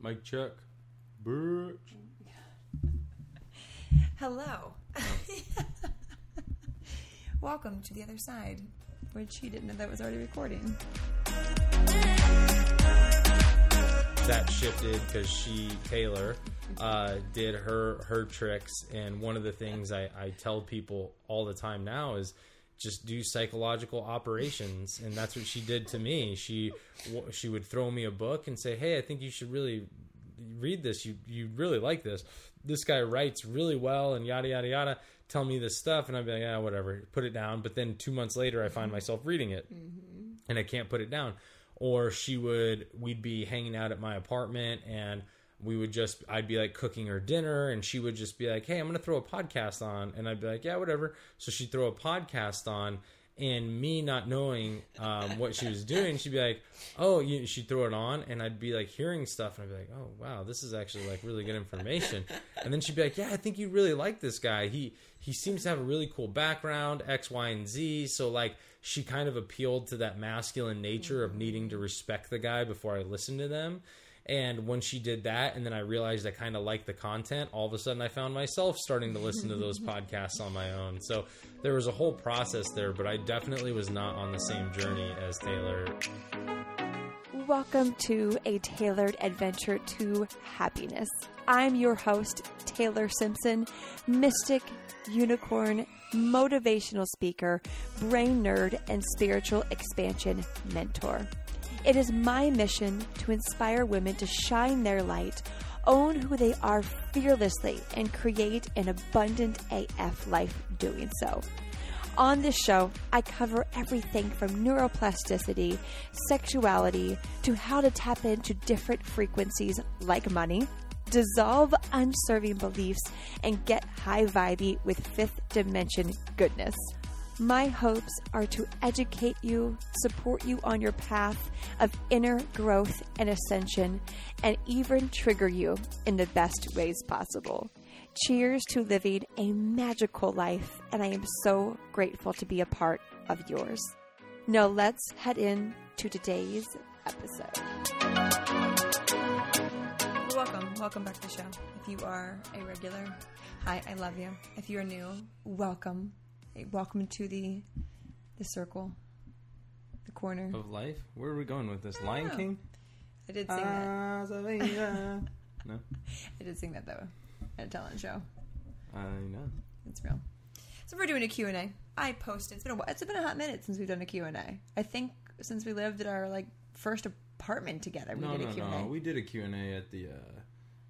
Mic check. Bitch. Hello. Welcome to the other side, which he didn't know that was already recording. That shifted because she Taylor uh, did her her tricks, and one of the things I, I tell people all the time now is just do psychological operations, and that's what she did to me. She she would throw me a book and say, "Hey, I think you should really read this. You you really like this. This guy writes really well, and yada yada yada." Tell me this stuff, and I'd be like, "Yeah, whatever." Put it down. But then two months later, I find mm-hmm. myself reading it, mm-hmm. and I can't put it down. Or she would, we'd be hanging out at my apartment, and we would just i'd be like cooking her dinner and she would just be like hey i'm gonna throw a podcast on and i'd be like yeah whatever. So she'd throw a podcast on and me not knowing um, what she was doing she'd be like oh you, she'd throw it on and i'd be like hearing stuff and i'd be like oh wow this is actually like really good information. And then she'd be like yeah i think you really like this guy. He he seems to have a really cool background x y and z. So like she kind of appealed to that masculine nature of needing to respect the guy before i listened to them and when she did that, and then I realized I kind of liked the content, all of a sudden I found myself starting to listen to those podcasts on my own. So there was a whole process there, but I definitely was not on the same journey as Taylor. Welcome to a tailored adventure to happiness. I'm your host, Taylor Simpson, mystic, unicorn, motivational speaker, brain nerd, and spiritual expansion mentor. It is my mission to inspire women to shine their light, own who they are fearlessly, and create an abundant AF life doing so. On this show, I cover everything from neuroplasticity, sexuality, to how to tap into different frequencies like money, dissolve unserving beliefs, and get high vibey with fifth dimension goodness. My hopes are to educate you, support you on your path of inner growth and ascension, and even trigger you in the best ways possible. Cheers to living a magical life, and I am so grateful to be a part of yours. Now, let's head in to today's episode. Welcome, welcome back to the show. If you are a regular, hi, I love you. If you are new, welcome. Welcome to the the circle, the corner. Of life? Where are we going with this? Lion know. King? I did sing that. No? I did sing that though at a talent show. I know. It's real. So we're doing a Q&A. I posted. It's been a while. It's been a hot minute since we've done a Q&A. I think since we lived at our like first apartment together, we No, did no, a Q&A. no. We did a Q&A at the, uh,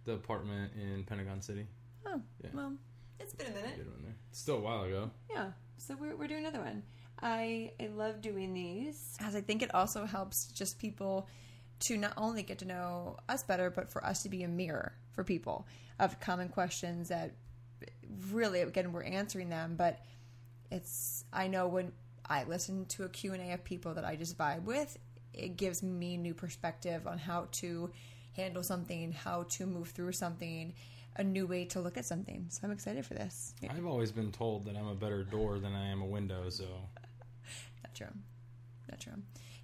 the apartment in Pentagon City. Oh, Yeah. well, it's been a minute. Did one there. It's still a while ago. Yeah. So we're, we're doing another one. I I love doing these as I think it also helps just people to not only get to know us better, but for us to be a mirror for people of common questions that really again we're answering them, but it's I know when I listen to a Q&A of people that I just vibe with, it gives me new perspective on how to handle something, how to move through something, a new way to look at something. So I'm excited for this. I've always been told that I'm a better door than I am a window, so Not true. Not true.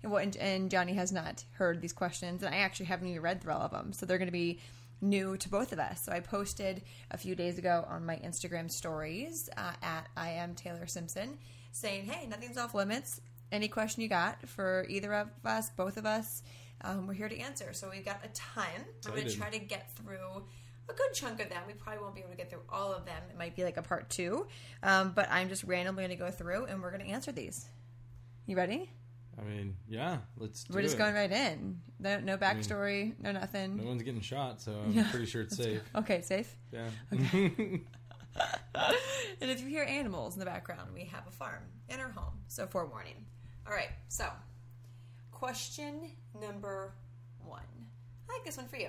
And, what, and, and Johnny has not heard these questions, and I actually haven't even read through all of them. So they're going to be new to both of us. So I posted a few days ago on my Instagram stories uh, at I am Taylor Simpson saying, hey, nothing's off limits. Any question you got for either of us, both of us, um, we're here to answer. So we've got a ton. I'm going to try to get through a good chunk of them. We probably won't be able to get through all of them. It might be like a part two. Um, but I'm just randomly going to go through and we're going to answer these. You ready? I mean, yeah, let's do We're just it. going right in. No, no backstory, no nothing. No one's getting shot, so I'm Yeah. pretty sure it's safe. Okay, safe. Yeah. Okay. and if you hear animals in the background, we have a farm in our home. So forewarning. All right. So, question number one. I like this one for you.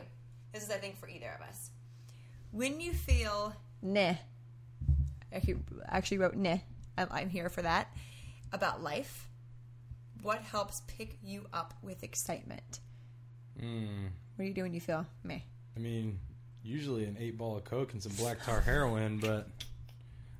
This is, I think, for either of us. When you feel nah, I actually- actually wrote nah. I'm, I'm here for that. About life, what helps pick you up with excitement? mm, What do you do when you feel meh? I mean, usually an eight ball of coke and some black tar heroin, but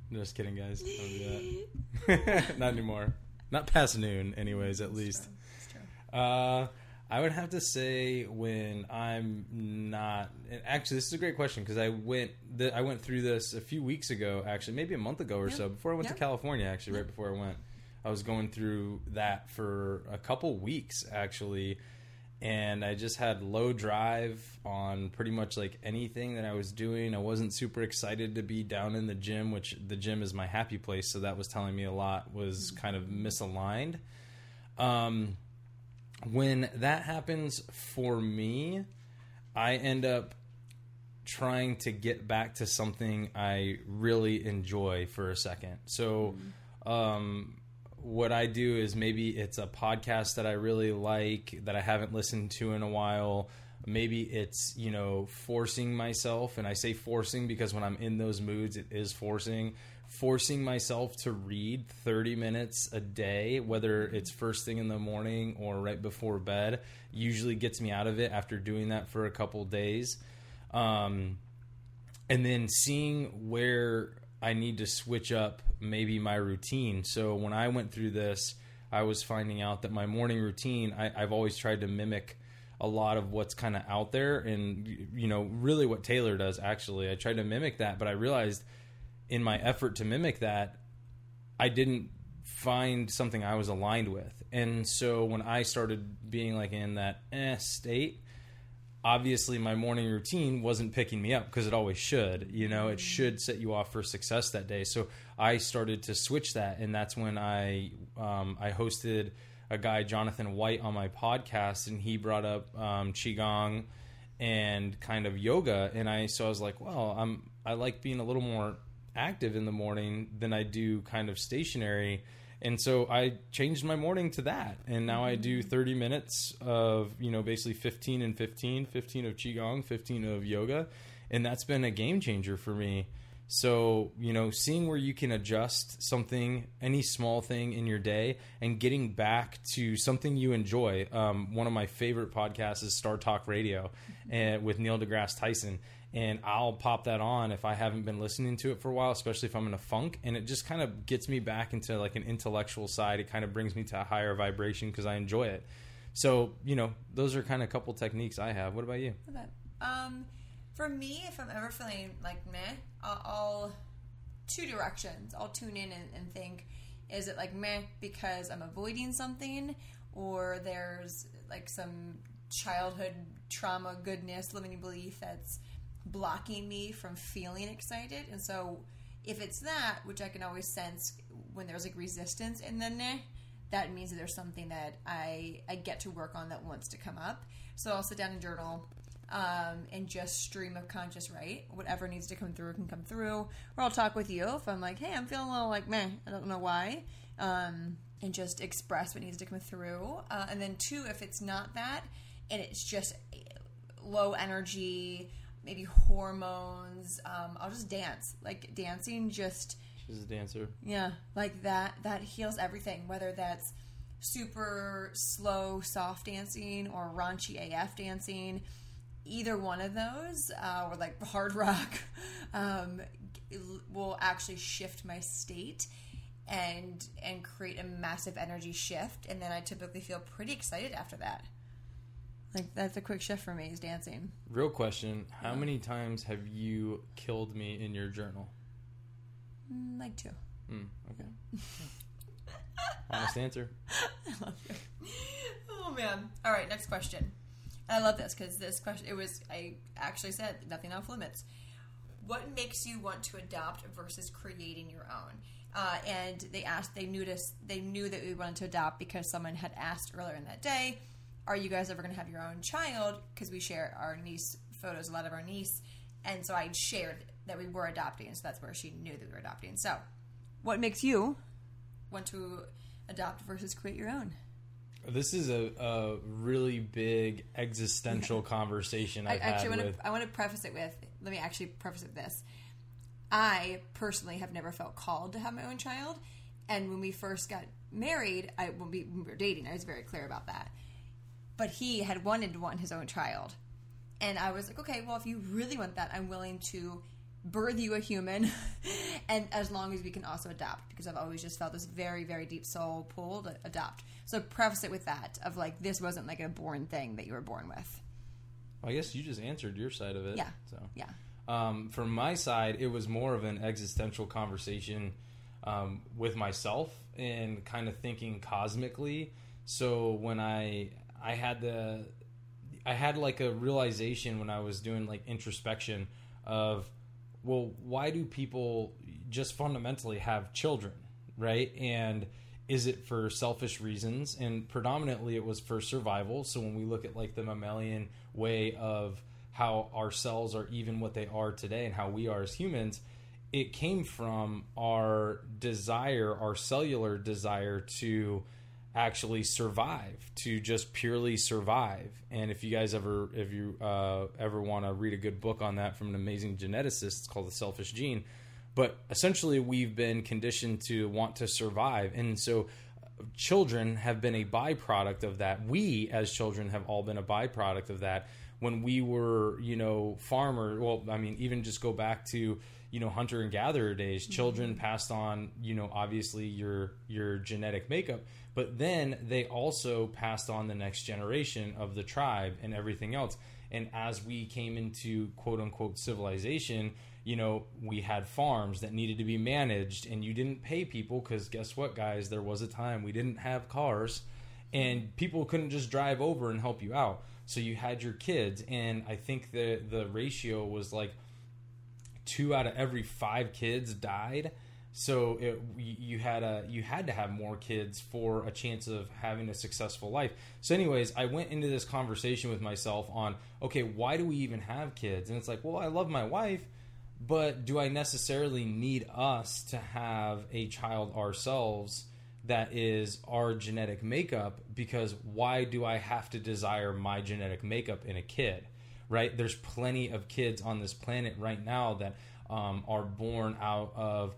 I'm just kidding, guys. Don't do that. Not anymore. Not past noon, anyways. At least. It's true. Uh, I would have to say when I'm not. And actually, this is a great question because I went the, I went through this a few weeks ago. Actually, maybe a month ago or Yeah. so before I went to California. Actually, right before I went, I was going through that for a couple weeks actually, and I just had low drive on pretty much like anything that I was doing. I wasn't super excited to be down in the gym, which the gym is my happy place. So that was telling me a lot was kind of misaligned. Um, when that happens for me, I end up trying to get back to something I really enjoy for a second. So, um, what I do is maybe it's a podcast that I really like that I haven't listened to in a while. Maybe it's, you know, forcing myself. And I say forcing because when I'm in those moods, it is forcing. Forcing myself to read 30 minutes a day, whether it's first thing in the morning or right before bed, usually gets me out of it after doing that for a couple days. Um, and then seeing where I need to switch up maybe my routine. So when I went through this, I was finding out that my morning routine, I, I've always tried to mimic a lot of what's kind of out there and, you know, really what Taylor does actually. I tried to mimic that, but I realized in my effort to mimic that, I didn't find something I was aligned with. And so when I started being like in that eh state, obviously my morning routine wasn't picking me up because it always should you know? It should set you off for success that day. So i started to switch that and that's when i um, i hosted a guy jonathan white on my podcast and he brought up um, qigong and kind of yoga. And i so i was like well i'm i like being a little more active in the morning than i do kind of stationary and so I changed my morning to that. And now I do mm-hmm. 30 minutes of, you know, basically 15 and 15, 15 of Qigong, 15 of yoga. And that's been a game changer for me. So, you know, seeing where you can adjust something, any small thing in your day, and getting back to something you enjoy. Um, one of my favorite podcasts is StarTalk Radio and with Neil deGrasse Tyson and I'll pop that on if I haven't been listening to it for a while, especially if I'm in a funk, and it just kind of gets me back into like an intellectual side. It kind of brings me to a higher vibration because I enjoy it. So you know, those are kind of a couple techniques I have. What about you? Um, for me, if I'm ever feeling like meh, I'll, I'll two directions. I'll tune in and, and think, is it like meh because I'm avoiding something, or there's like some childhood trauma, goodness, limiting belief that's blocking me from feeling excited. And so, if it's that, which I can always sense when there's like resistance in the that means that there's something that I I get to work on that wants to come up. So I'll sit down and journal um, and just stream of conscious right. Whatever needs to come through can come through. Or I'll talk with you if I'm like, hey, I'm feeling a little like meh. I don't know why. Um, and just express what needs to come through. Uh, and then two, if it's not that, and it's just low energy, maybe hormones, um, I'll just dance. Like dancing, just She's a dancer. yeah, like that. That heals everything. Whether that's super slow, soft dancing or raunchy AF dancing, either one of those, uh, or like hard rock, um, will actually shift my state and and create a massive energy shift. And then I typically feel pretty excited after that. Like that's a quick shift for me is dancing. Real question: How many times have you killed me in your journal? Mm, Like two. Hmm, okay. Honest answer. I love you. Oh man! All right, next question. I love this because this question it was I actually said nothing off limits. What makes you want to adopt versus creating your own? Uh, and they asked, they knew this, they knew that we wanted to adopt because someone had asked earlier in that day, "Are you guys ever going to have your own child?" Because we share our niece photos, a lot of our niece, and so I shared that we were adopting, so that's where she knew that we were adopting. So, What makes you? want to adopt versus create your own? This is a, a really big existential conversation I I've actually had want with. to. I want to preface it with. Let me actually preface it with this. I personally have never felt called to have my own child, and when we first got married, I when we, when we were dating, I was very clear about that. But he had wanted to want his own child, and I was like, okay, well, if you really want that, I'm willing to birth you a human, and as long as we can also adapt, because I've always just felt this very, very deep soul pull to adopt. So preface it with that of like this wasn't like a born thing that you were born with. I guess you just answered your side of it. Yeah. So Yeah. um, from my side, it was more of an existential conversation um, with myself and kind of thinking cosmically. So when I I had the I had like a realization when I was doing like introspection of well, why do people just fundamentally have children, right? And is it for selfish reasons? And predominantly it was for survival. So when we look at like the mammalian way of how our cells are even what they are today and how we are as humans, it came from our desire, our cellular desire to actually survive, to just purely survive. And if you guys ever, if you uh, ever want to read a good book on that from an amazing geneticist, it's called The Selfish Gene. But essentially, we've been conditioned to want to survive, and so uh, children have been a byproduct of that. We, as children, have all been a byproduct of that. When we were, you know, farmer. Well, I mean, even just go back to you know hunter and gatherer days. Mm-hmm. Children passed on, you know, obviously your your genetic makeup, but then they also passed on the next generation of the tribe and everything else. And as we came into quote unquote civilization, you know, we had farms that needed to be managed, and you didn't pay people because guess what, guys? There was a time we didn't have cars, and people couldn't just drive over and help you out. So you had your kids, and I think the the ratio was like two out of every five kids died. So it, you had a you had to have more kids for a chance of having a successful life. So, anyways, I went into this conversation with myself on okay, why do we even have kids? And it's like, well, I love my wife, but do I necessarily need us to have a child ourselves that is our genetic makeup? Because why do I have to desire my genetic makeup in a kid? Right? There's plenty of kids on this planet right now that um, are born out of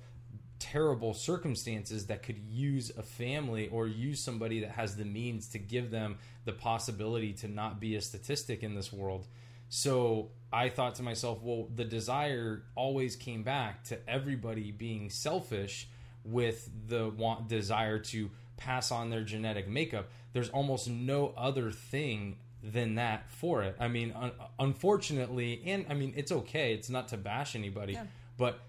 terrible circumstances that could use a family or use somebody that has the means to give them the possibility to not be a statistic in this world. So I thought to myself, well, the desire always came back to everybody being selfish with the want desire to pass on their genetic makeup. There's almost no other thing than that for it. I mean, un- unfortunately, and I mean, it's okay. It's not to bash anybody, Yeah. but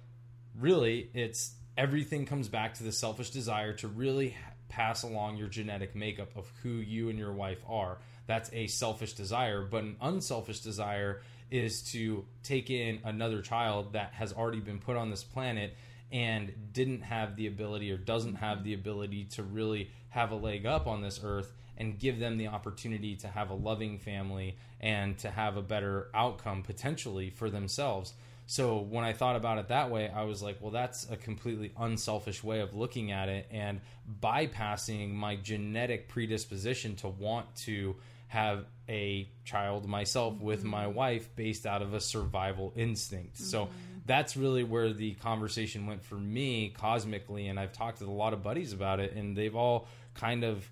really, it's everything comes back to the selfish desire to really ha- pass along your genetic makeup of who you and your wife are. That's a selfish desire, but an unselfish desire is to take in another child that has already been put on this planet and didn't have the ability or doesn't have the ability to really have a leg up on this earth and give them the opportunity to have a loving family and to have a better outcome potentially for themselves. So when I thought about it that way, I was like, well, that's a completely unselfish way of looking at it and bypassing my genetic predisposition to want to have a child myself with my mm-hmm. wife based out of a survival instinct. So mm-hmm. that's really where the conversation went for me cosmically. And I've talked to a lot of buddies about it, and they've all kind of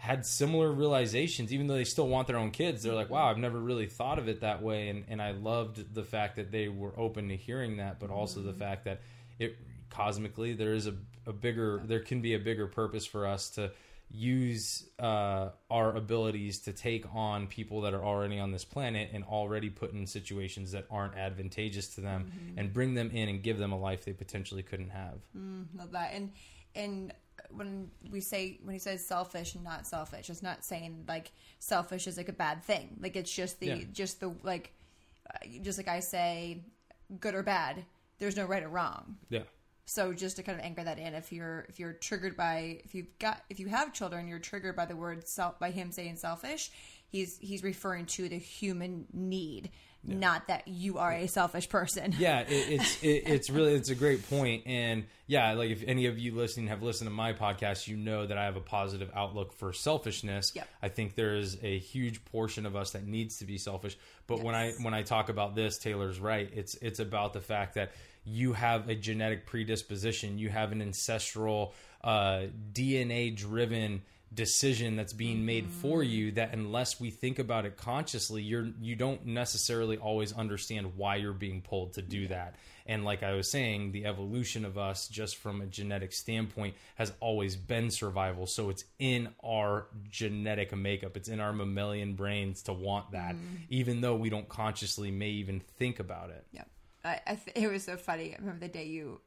had similar realizations, even though they still want their own kids. They're like, wow, I've never really thought of it that way. And, and I loved the fact that they were open to hearing that, but also the mm-hmm. fact that it cosmically, there is a, a bigger, there can be a bigger purpose for us to use uh, our abilities to take on people that are already on this planet and already put in situations that aren't advantageous to them mm-hmm. and bring them in and give them a life they potentially couldn't have. Mm, love that. And and when we say when he says selfish and not selfish, it's not saying like selfish is like a bad thing. Like it's just the Yeah. just the like uh, just like I say good or bad. There's no right or wrong. Yeah. So just to kind of anchor that in, if you're if you're triggered by if you've got if you have children, you're triggered by the word self by him saying selfish. He's he's referring to the human need, not that you are a selfish person. yeah it, it's it, it's really it's a great point and yeah like if any of you listening have listened to my podcast you know that i have a positive outlook for selfishness. Yep. i think there is a huge portion of us that needs to be selfish but when i when i talk about this taylor's right. It's it's about the fact that you have a genetic predisposition. You have an ancestral uh, dna driven decision that's being made for Mm-hmm. you that unless we think about it consciously you're you don't necessarily always understand why you're being pulled to do that and like i was saying the evolution of us just from a genetic standpoint has always been survival so it's in our genetic makeup it's in our mammalian brains to want that Mm-hmm. even though we don't consciously may even think about it Yep. I, I th- it was so funny. I remember the day you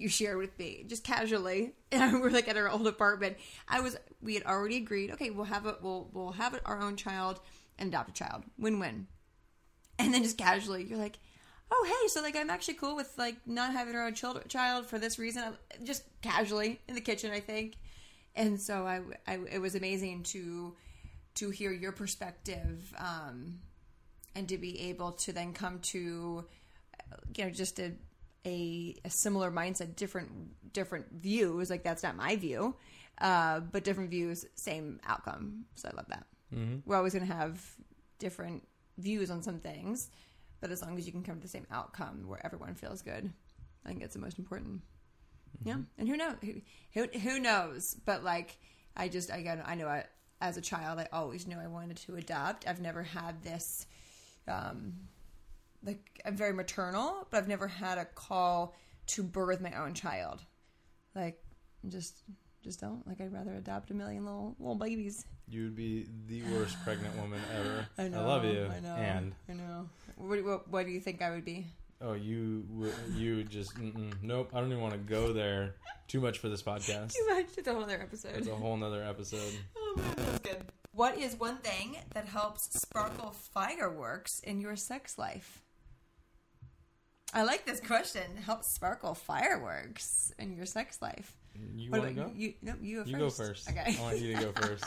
you shared with me just casually, and we're like at our old apartment. I was we had already agreed. Okay, we'll have a we'll we'll have our own child and adopt a child. Win win. And then just casually, you're like, oh hey, so like I'm actually cool with like not having our own child child for this reason. Just casually in the kitchen, I think. And so I, I it was amazing to to hear your perspective. Um, and to be able to then come to you know just a a, a similar mindset different different views like that's not my view uh, but different views same outcome. So i love that. Mm-hmm. we're always going to have different views on some things but as long as you can come to the same outcome where everyone feels good i think it's the most important. Yeah. And who knows who, who, who knows? But like i just again, i know I, as a child i always knew i wanted to adopt. I've never had this um like i'm very maternal but i've never had a call to birth my own child like just just don't like i'd rather adopt a million little little babies you would be the worst pregnant woman ever i know love you i know and i know what, what, what do you think i would be Oh, you would you just nope. I don't even want to go there. Too much for this podcast. too much it's a whole other episode It's a whole other episode. Oh man, that's good. What is one thing that helps sparkle fireworks in your sex life? I like this question. Helps sparkle fireworks in your sex life. You want to go? you? No, you go You first. go first. Okay. I want you to go first.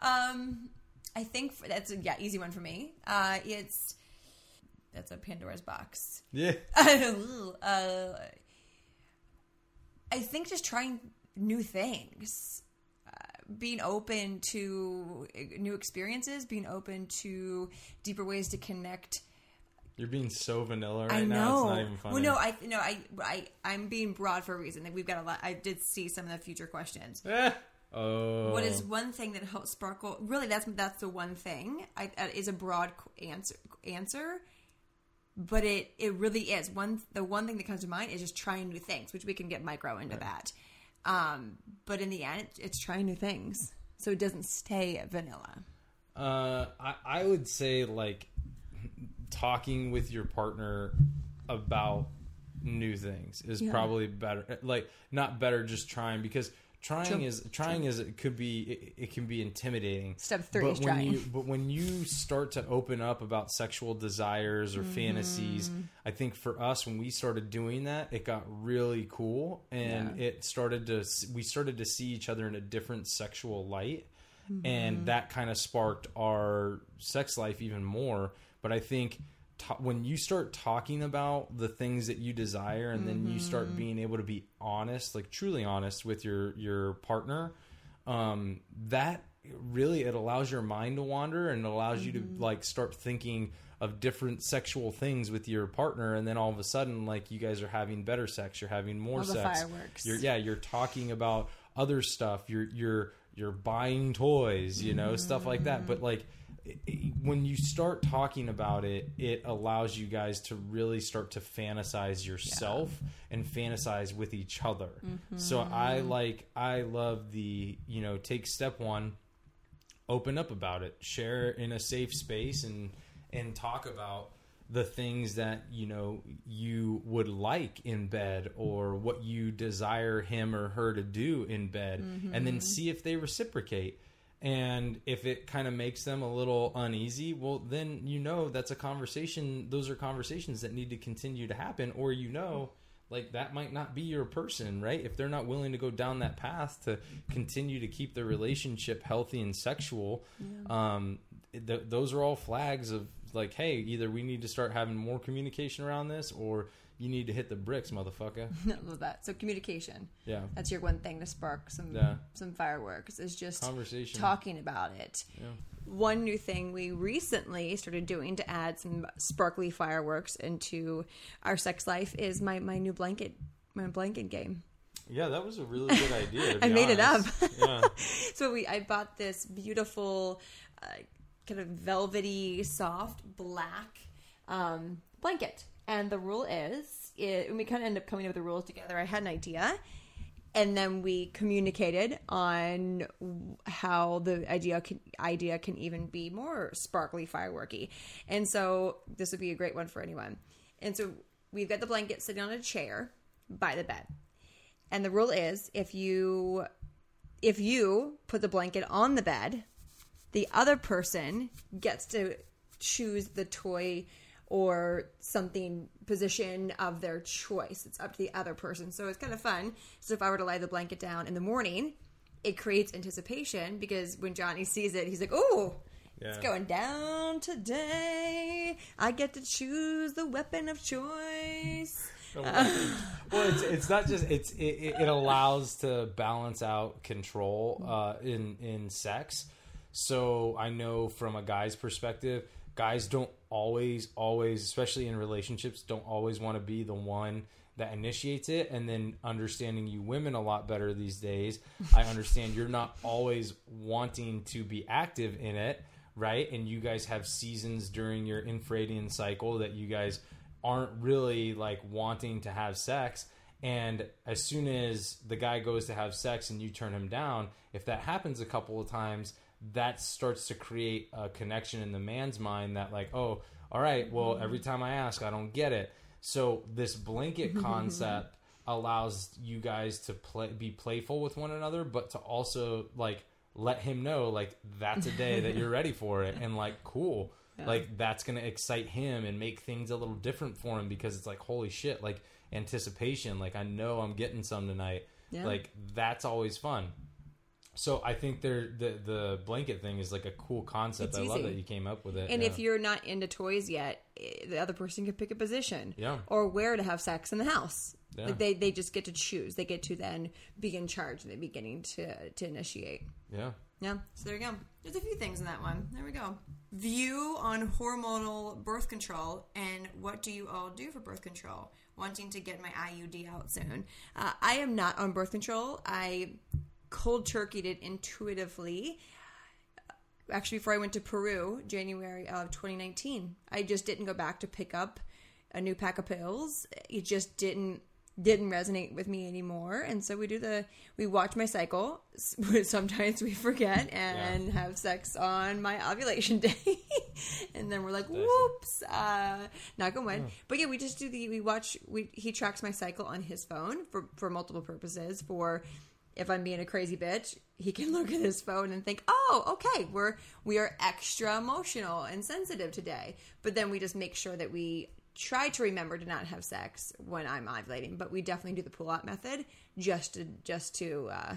Um, I think for, that's a yeah easy one for me. Uh, it's that's a Pandora's box. Yeah. uh, I think just trying new things, uh, being open to new experiences, being open to deeper ways to connect. You're being so vanilla right I now. know. It's not even funny. Well, no, I no, I I I'm being broad for a reason. Like we've got a lot. I did see some of the future questions. Eh. Oh. What is one thing that helps sparkle? Really, that's that's the one thing. I, that is a broad answer. Answer, but it it really is one. The one thing that comes to mind is just trying new things, which we can get micro into that. Um, but in the end, it's, it's trying new things, so it doesn't stay vanilla. Uh, I, I would say like talking with your partner about new things is Yeah. probably better. Like not better, just trying because trying is trying is it could be it, it can be intimidating. Step three but is when trying. you but when you start to open up about sexual desires or Mm-hmm. fantasies, I think for us when we started doing that, it got really cool and Yeah. it started to we started to see each other in a different sexual light Mm-hmm. and that kind of sparked our sex life even more but i think ta when you start talking about the things that you desire and then you Mm-hmm. start being able to be honest like truly honest with your your partner um that really it allows your mind to wander and it allows you to Mm-hmm. like start thinking of different sexual things with your partner and then all of a sudden like you guys are having better sex you're having more All sex fireworks. you're yeah you're talking about other stuff you're you're you're buying toys you know stuff like that but like when you start talking about it it allows you guys to really start to fantasize yourself and fantasize with each other. Mm-hmm. So i like i love the you know take step one open up about it share in a safe space and and talk about the things that you know you would like in bed or what you desire him or her to do in bed and then mm-hmm. see if they reciprocate and if it kind of makes them a little uneasy well then you know that's a conversation those are conversations that need to continue to happen or you know like that might not be your person right? If they're not willing to go down that path to continue to keep the relationship healthy and sexual um th- those are all flags of like hey either we need to start having more communication around this or you need to hit the bricks motherfucker I love that. So communication. yeah That's your one thing to spark some Yeah. some fireworks. Is just Conversation. talking about it. One new thing we recently started doing to add some sparkly fireworks into our sex life is my my new blanket my blanket game. Yeah, that was a really good idea. I made it up. yeah. so we I bought this beautiful uh, kind of velvety soft black um, blanket and the rule is it, we kind of end up coming up with the rules together. I had an idea and then we communicated on how the idea can, idea can even be more sparkly fireworky. And so this would be a great one for anyone. And so we've got the blanket sitting on a chair by the bed. And the rule is if you if you put the blanket on the bed, the other person gets to choose the toy or something position of their choice. It's up to the other person. So it's kind of fun. So if I were to lay the blanket down in the morning, it creates anticipation because when Johnny sees it, he's like, "Oh, it's going down today. I get to choose the weapon of choice." well, it's it's not just it's it, it it allows to balance out control uh, in in sex. So I know from a guy's perspective, guys don't always always, especially in relationships, don't always want to be the one that initiates it. And then understanding you women a lot better these days, I understand you're not always wanting to be active in it, right? And you guys have seasons during your infradian cycle that you guys aren't really like wanting to have sex and as soon as the guy goes to have sex and you turn him down if that happens a couple of times that starts to create a connection in the man's mind that like oh all right well mm-hmm. every time i ask i don't get it. So this blanket mm-hmm. concept allows you guys to play be playful with one another but to also like let him know like that's a day that you're ready for it. And like cool. Like that's gonna excite him and make things a little different for him because it's like holy shit like anticipation. Like i know i'm getting some tonight. Yeah. like that's always fun so i think there the the blanket thing is like a cool concept It's i love that you came up with it And yeah. if you're not into toys yet, eh, the other person can pick a position. Yeah. Or where to have sex in the house. Yeah. Like they, they just get to choose. They get to then be in charge and they beginning to to initiate. yeah Yeah. So there you go. There's a few things in that one. There we go. View on hormonal birth control and what do you all do for birth control? Wanting to get my IUD out soon. Uh, I am not on birth control. I cold turkeyed it intuitively. Actually, before I went to Peru, January of 2019, I just didn't go back to pick up a new pack of pills. It just didn't didn't resonate with me anymore. And so we do the we watch my cycle. Sometimes we forget and have sex on my ovulation day. And then we're like whoops uh knock on wood. But yeah we just do the we watch we he tracks my cycle on his phone for for multiple purposes for if I'm being a crazy bitch, he can look at his phone and think, "Oh, okay, we're we are extra emotional and sensitive today." But then we just make sure that we try to remember to not have sex when I'm ovulating, but we definitely do the pull-out method just to just to uh,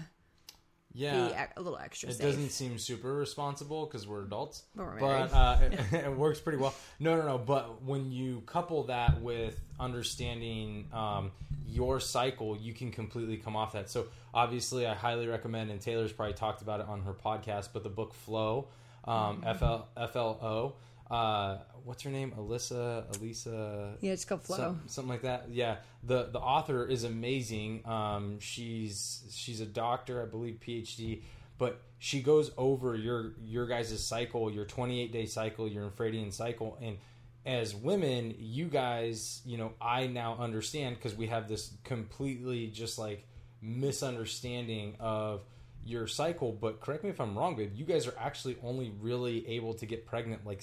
yeah a little extra it safe. doesn't seem super responsible because we're adults, But we're but uh, it, it works pretty well. No, no, no. But when you couple that with understanding um, your cycle, you can completely come off that. So obviously, I highly recommend, and Taylor's probably talked about it on her podcast, but the book Flow, um, Mm-hmm. FLO. Uh, what's her name? Alyssa, Elisa. Yeah, it's called Flow. Some- something like that. Yeah, the the author is amazing. Um, she's she's a doctor, I believe, PhD, but she goes over your your guys' cycle, your 28 day cycle, your infradian cycle, and as women, you guys, you know, I now understand because we have this completely just like misunderstanding of your cycle. But correct me if I'm wrong, babe. You guys are actually only really able to get pregnant like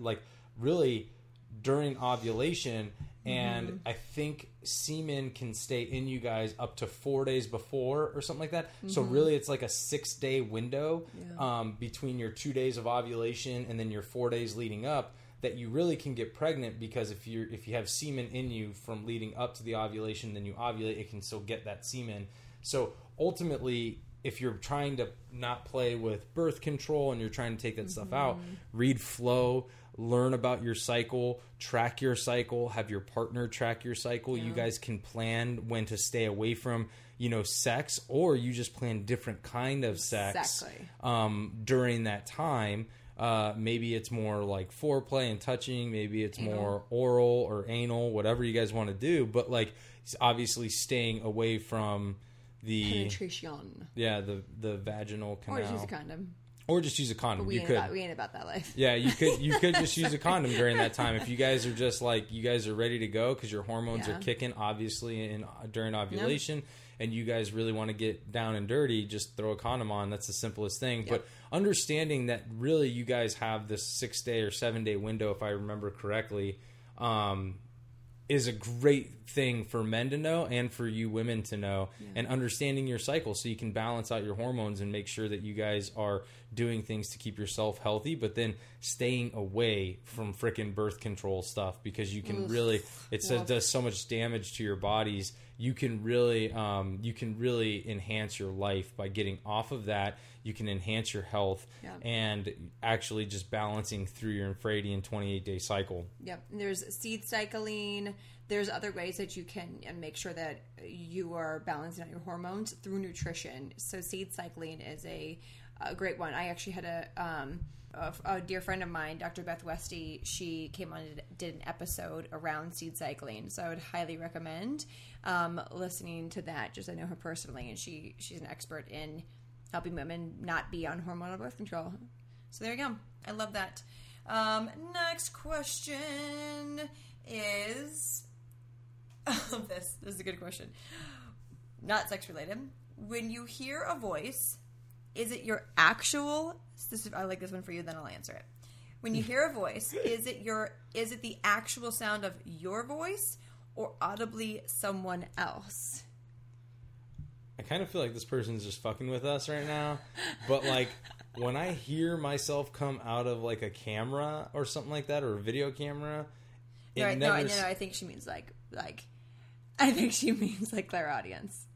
like really during ovulation and i think semen can stay in you guys up to four days before or something like that so really it's like a six day window um, between your two days of ovulation and then your four days leading up that you really can get pregnant because if you if you have semen in you from leading up to the ovulation then you ovulate it can still get that semen so ultimately if you're trying to not play with birth control and you're trying to take that stuff out read flow learn about your cycle track your cycle have your partner track your cycle. You guys can plan when to stay away from you know sex or you just plan different kind of sex Exactly. um, during that time. Uh, maybe it's more like foreplay and touching maybe it's more oral or anal whatever you guys want to do but like obviously staying away from the Penetration. yeah the the vaginal canal. Or just use a condom. Or just use a condom. We you ain't, could. about, we ain't about that life. Yeah, you could you could just use a condom during that time if you guys are just like you guys are ready to go because your hormones Yeah. are kicking obviously in during ovulation and you guys really want to get down and dirty just throw a condom on that's the simplest thing but understanding that really you guys have this 6 day or 7 day window if I remember correctly um is a great thing for men to know and for you women to know and understanding your cycle so you can balance out your hormones and make sure that you guys are doing things to keep yourself healthy but then staying away from frickin' birth control stuff because you can really it says does so much damage to your bodies you can really um, you can really enhance your life by getting off of that you can enhance your health Yeah. and actually just balancing through your infradian 28 day cycle Yep. And There's seed cycling. There's other ways that you can make sure that you are balancing out your hormones through nutrition. So seed cycling is a, a great one. I actually had a, um, a a dear friend of mine, Dr. Beth Westy. She came on and did an episode around seed cycling. So I would highly recommend um, listening to that. Just I know her personally, and she she's an expert in helping women not be on hormonal birth control. So there you go. I love that. Um, next question is this. This is a good question. Not sex related. When you hear a voice, is it your actual? This is, I like this one for you. Then I'll answer it. When you hear a voice, is it your? Is it the actual sound of your voice, or audibly someone else? I kind of feel like this person's just fucking with us right now. But like when I hear myself come out of like a camera or something like that or a video camera, it Right, no, never I, no, no, I think she means like like. I think she means like clairaudience,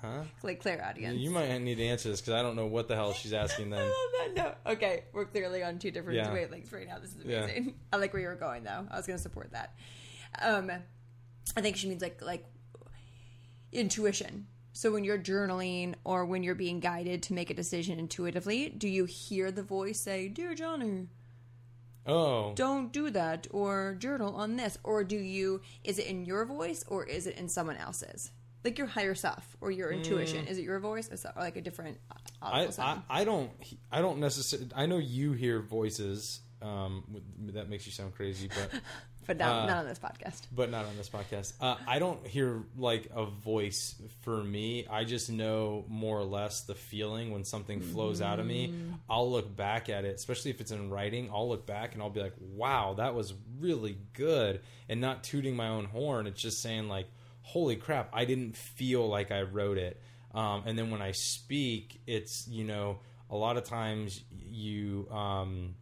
huh? like clairaudience. You might need to answer this because I don't know what the hell she's asking I then. love that. No, okay, we're clearly on two different Yeah. wavelengths right now. This is Yeah. amazing. I like where you were going though. I was going to support that. Um, I think she means like like intuition. So when you're journaling or when you're being guided to make a decision intuitively, do you hear the voice say, "Dear Johnny, Oh, don't do that," or "Journal on this," or do you? Is it in your voice or is it in someone else's? Like your higher self or your intuition? Is it your voice or, like a different? uh, I, I? I don't I don't necessarily I know you hear voices. Um, that makes you sound crazy, but but not, uh, not on this podcast. but not on this podcast. Uh, I don't hear like a voice for me. I just know more or less the feeling when something flows out of me. I'll look back at it, especially if it's in writing. I'll look back and I'll be like, "Wow, that was really good," and not tooting my own horn. It's just saying like, "Holy crap, I didn't feel like I wrote it." Um, and then when I speak, it's you know a lot of times you. Um,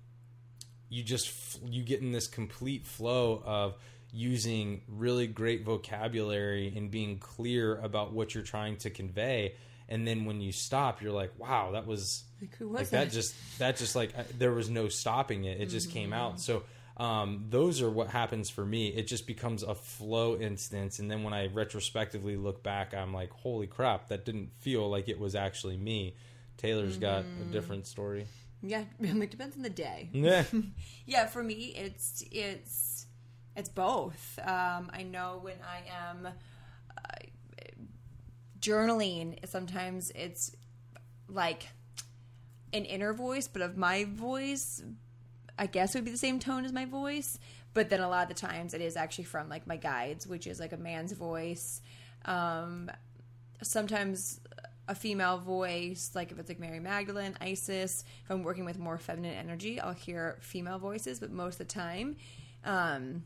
you just f- you get in this complete flow of using really great vocabulary and being clear about what you're trying to convey and then when you stop you're like wow that was Like, who was like that that? just that just like I- there was no stopping it it just came Mm-hmm. out so um, those are what happens for me it just becomes a flow instance and then when i retrospectively look back i'm like holy crap that didn't feel like it was actually me taylor's got Mm-hmm. a different story Yeah, it depends on the day. yeah Yeah, for me, it's it's it's both. Um, I know when I am uh, journaling, sometimes it's like an inner voice, but of my voice, I guess it would be the same tone as my voice. But then a lot of the times, it is actually from like my guides, which is like a man's voice. Um, sometimes a female voice, like if it's like Mary Magdalene, Isis. If I'm working with more feminine energy, I'll hear female voices, but most of the time, um,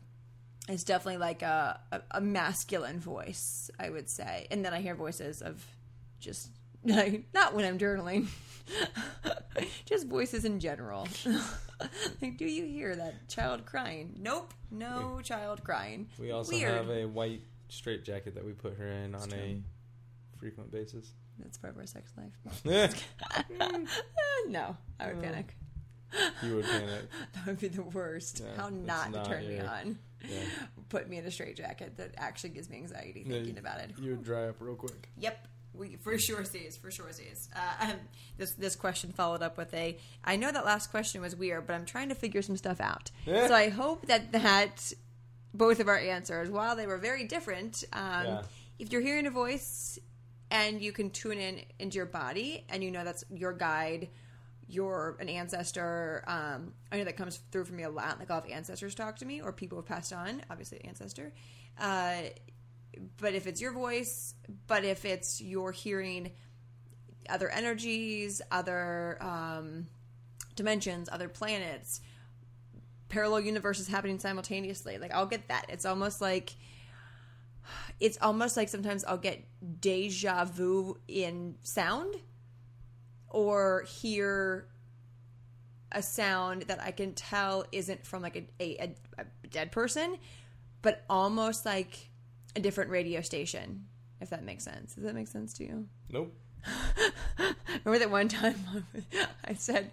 it's definitely like a, a, a masculine voice, I would say. And then I hear voices of just like not when I'm journaling, just voices in general. like, do you hear that child crying? Nope, no child crying. We also Weird. have a white straight jacket that we put her in on a frequent basis. That's part of our sex life. no, I would panic. you would panic. That would be the worst. Yeah, How not, not to turn me on. Yeah. Put me in a straitjacket that actually gives me anxiety Yeah, thinking about it. You would dry up real quick. Yep. We for sure sees, for sure sees. Uh, um, this this question followed up with a. I know that last question was weird, but I'm trying to figure some stuff out. Yeah. So I hope that that both of our answers, while they were very different, um, Yeah. if you're hearing a voice, and you can tune in into your body, and you know that's your guide. You're an ancestor. Um, I know that comes through for me a lot. Like I'll have ancestors talk to me, or people who've passed on. Obviously, ancestor. Uh, but if it's your voice, but if it's you're hearing other energies, other um, dimensions, other planets, parallel universes happening simultaneously. Like I'll get that. It's almost like it's almost like sometimes I'll get deja vu in sound or hear a sound that I can tell isn't from like a, a, a dead person, but almost like a different radio station, if that makes sense. Does that make sense to you? Nope. Remember that one time I said,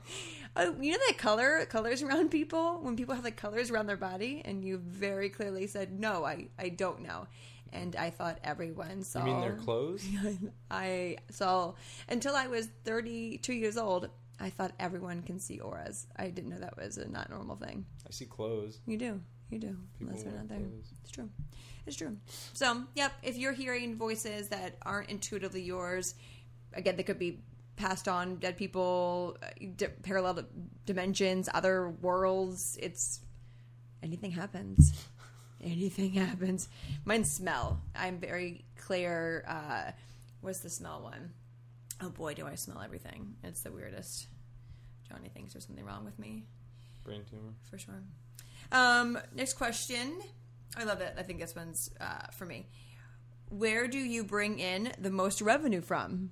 "Oh, you know that color colors around people when people have like colors around their body," and you very clearly said, "No, I I don't know." And I thought everyone saw. You mean their clothes? I saw until I was 32 years old. I thought everyone can see auras. I didn't know that was a not normal thing. I see clothes. You do. You do. People unless they're not there. clothes. It's true. It's true. So, yep, if you're hearing voices that aren't intuitively yours, again, they could be passed on, dead people, uh, di- parallel di- dimensions, other worlds. It's anything happens. anything happens. Mine smell. I'm very clear. Uh, what's the smell one? Oh boy, do I smell everything. It's the weirdest. Johnny thinks there's something wrong with me Brain tumor. for sure. Um, next question. I love it. I think this one's uh, for me. Where do you bring in the most revenue from?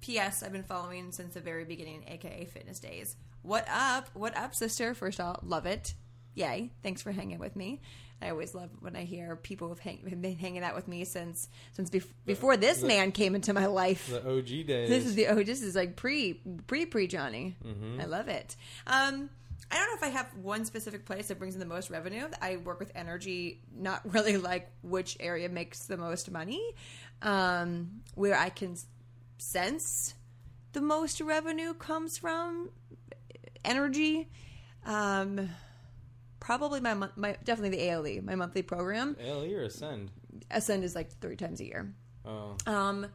P.S. I've been following since the very beginning, aka Fitness Days. What up? What up, sister? First of all, love it. Yay! Thanks for hanging with me. I always love when I hear people who've, hang- have been hanging out with me since since bef- before this the- man came into my life. The OG days. This is the oh, this is like pre pre pre Johnny. I love it. Um, I don't know if I have one specific place that brings in the most revenue. I work with energy, not really like which area makes the most money. Um, where I can sense the most revenue comes from energy. Um, probably my my definitely the ALE, my monthly program. ALE or Ascend? Ascend is like three times a year. Oh, Um,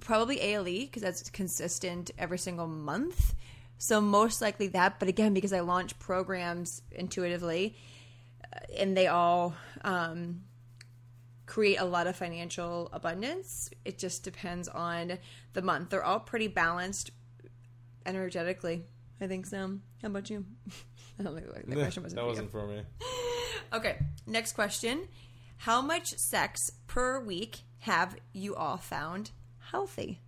probably ALE because that's consistent every single month. So most likely that. But again, because I launch programs intuitively, uh, and they all um, create a lot of financial abundance. It just depends on the month. They're all pretty balanced energetically. I think so. How about you? I don't think the question wasn't that wasn't for me. Okay, next question. How much sex per week have you all found healthy?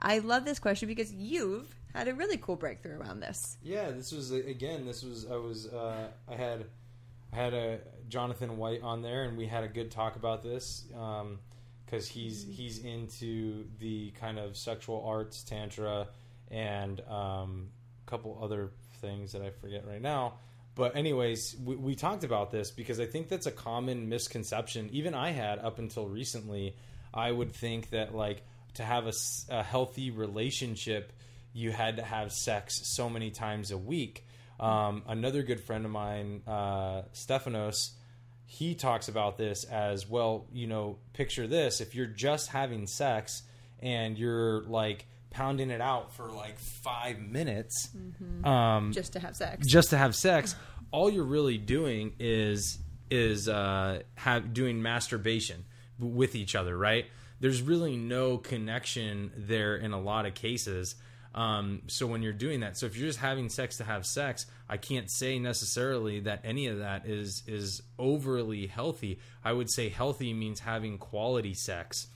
I love this question because you've had a really cool breakthrough around this. Yeah, this was again. This was I was uh, I had I had a Jonathan White on there, and we had a good talk about this because he's he's into the kind of sexual arts, tantra, and um, a couple other things that I forget right now. But anyways, we, we talked about this because I think that's a common misconception. Even I had up until recently. I would think that like to have a healthy relationship, you had to have sex so many times a week. Um, another good friend of mine, uh, Stephanos, he talks about this as well. You know, picture this: if you're just having sex and you're like pounding it out for like five minutes, um, Just to have sex. just to have sex, all you're really doing is is uh, have doing masturbation with each other, right? There's really no connection there in a lot of cases. Um, so when you're doing that, so if you're just having sex to have sex, I can't say necessarily that any of that is is overly healthy. I would say healthy means having quality sex.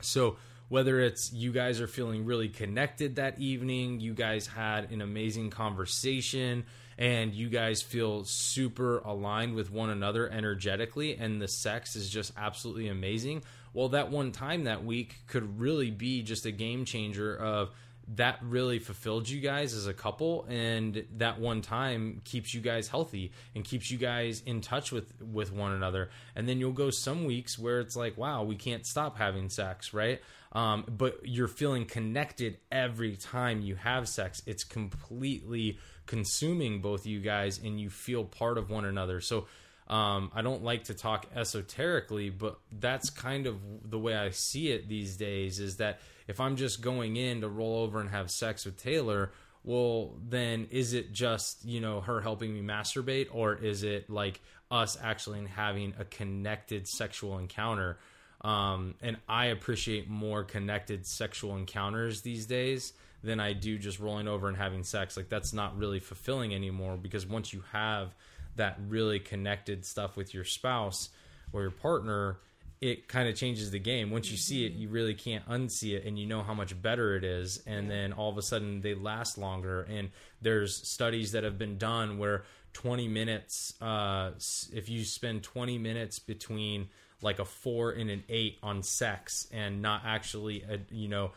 So whether it's you guys are feeling really connected that evening, you guys had an amazing conversation, and you guys feel super aligned with one another energetically, and the sex is just absolutely amazing. Well, that one time that week could really be just a game changer of that really fulfilled you guys as a couple and that one time keeps you guys healthy and keeps you guys in touch with with one another. And then you'll go some weeks where it's like wow we can't stop having sex right? Um, but you're feeling connected every time you have sex. It's completely consuming both you guys and you feel part of one another. So Um, I don't like to talk esoterically, but that's kind of the way I see it these days. Is that if I'm just going in to roll over and have sex with Taylor, well, then is it just you know her helping me masturbate, or is it like us actually having a connected sexual encounter? Um, and I appreciate more connected sexual encounters these days than I do just rolling over and having sex. Like that's not really fulfilling anymore because once you have that really connected stuff with your spouse or your partner, it kind of changes the game. Once you see it, you really can't unsee it, and you know how much better it is. And then all of a sudden, they last longer. And there's studies that have been done where 20 minutes, uh, if you spend 20 minutes between like a four and an eight on sex and not actually, a, you know,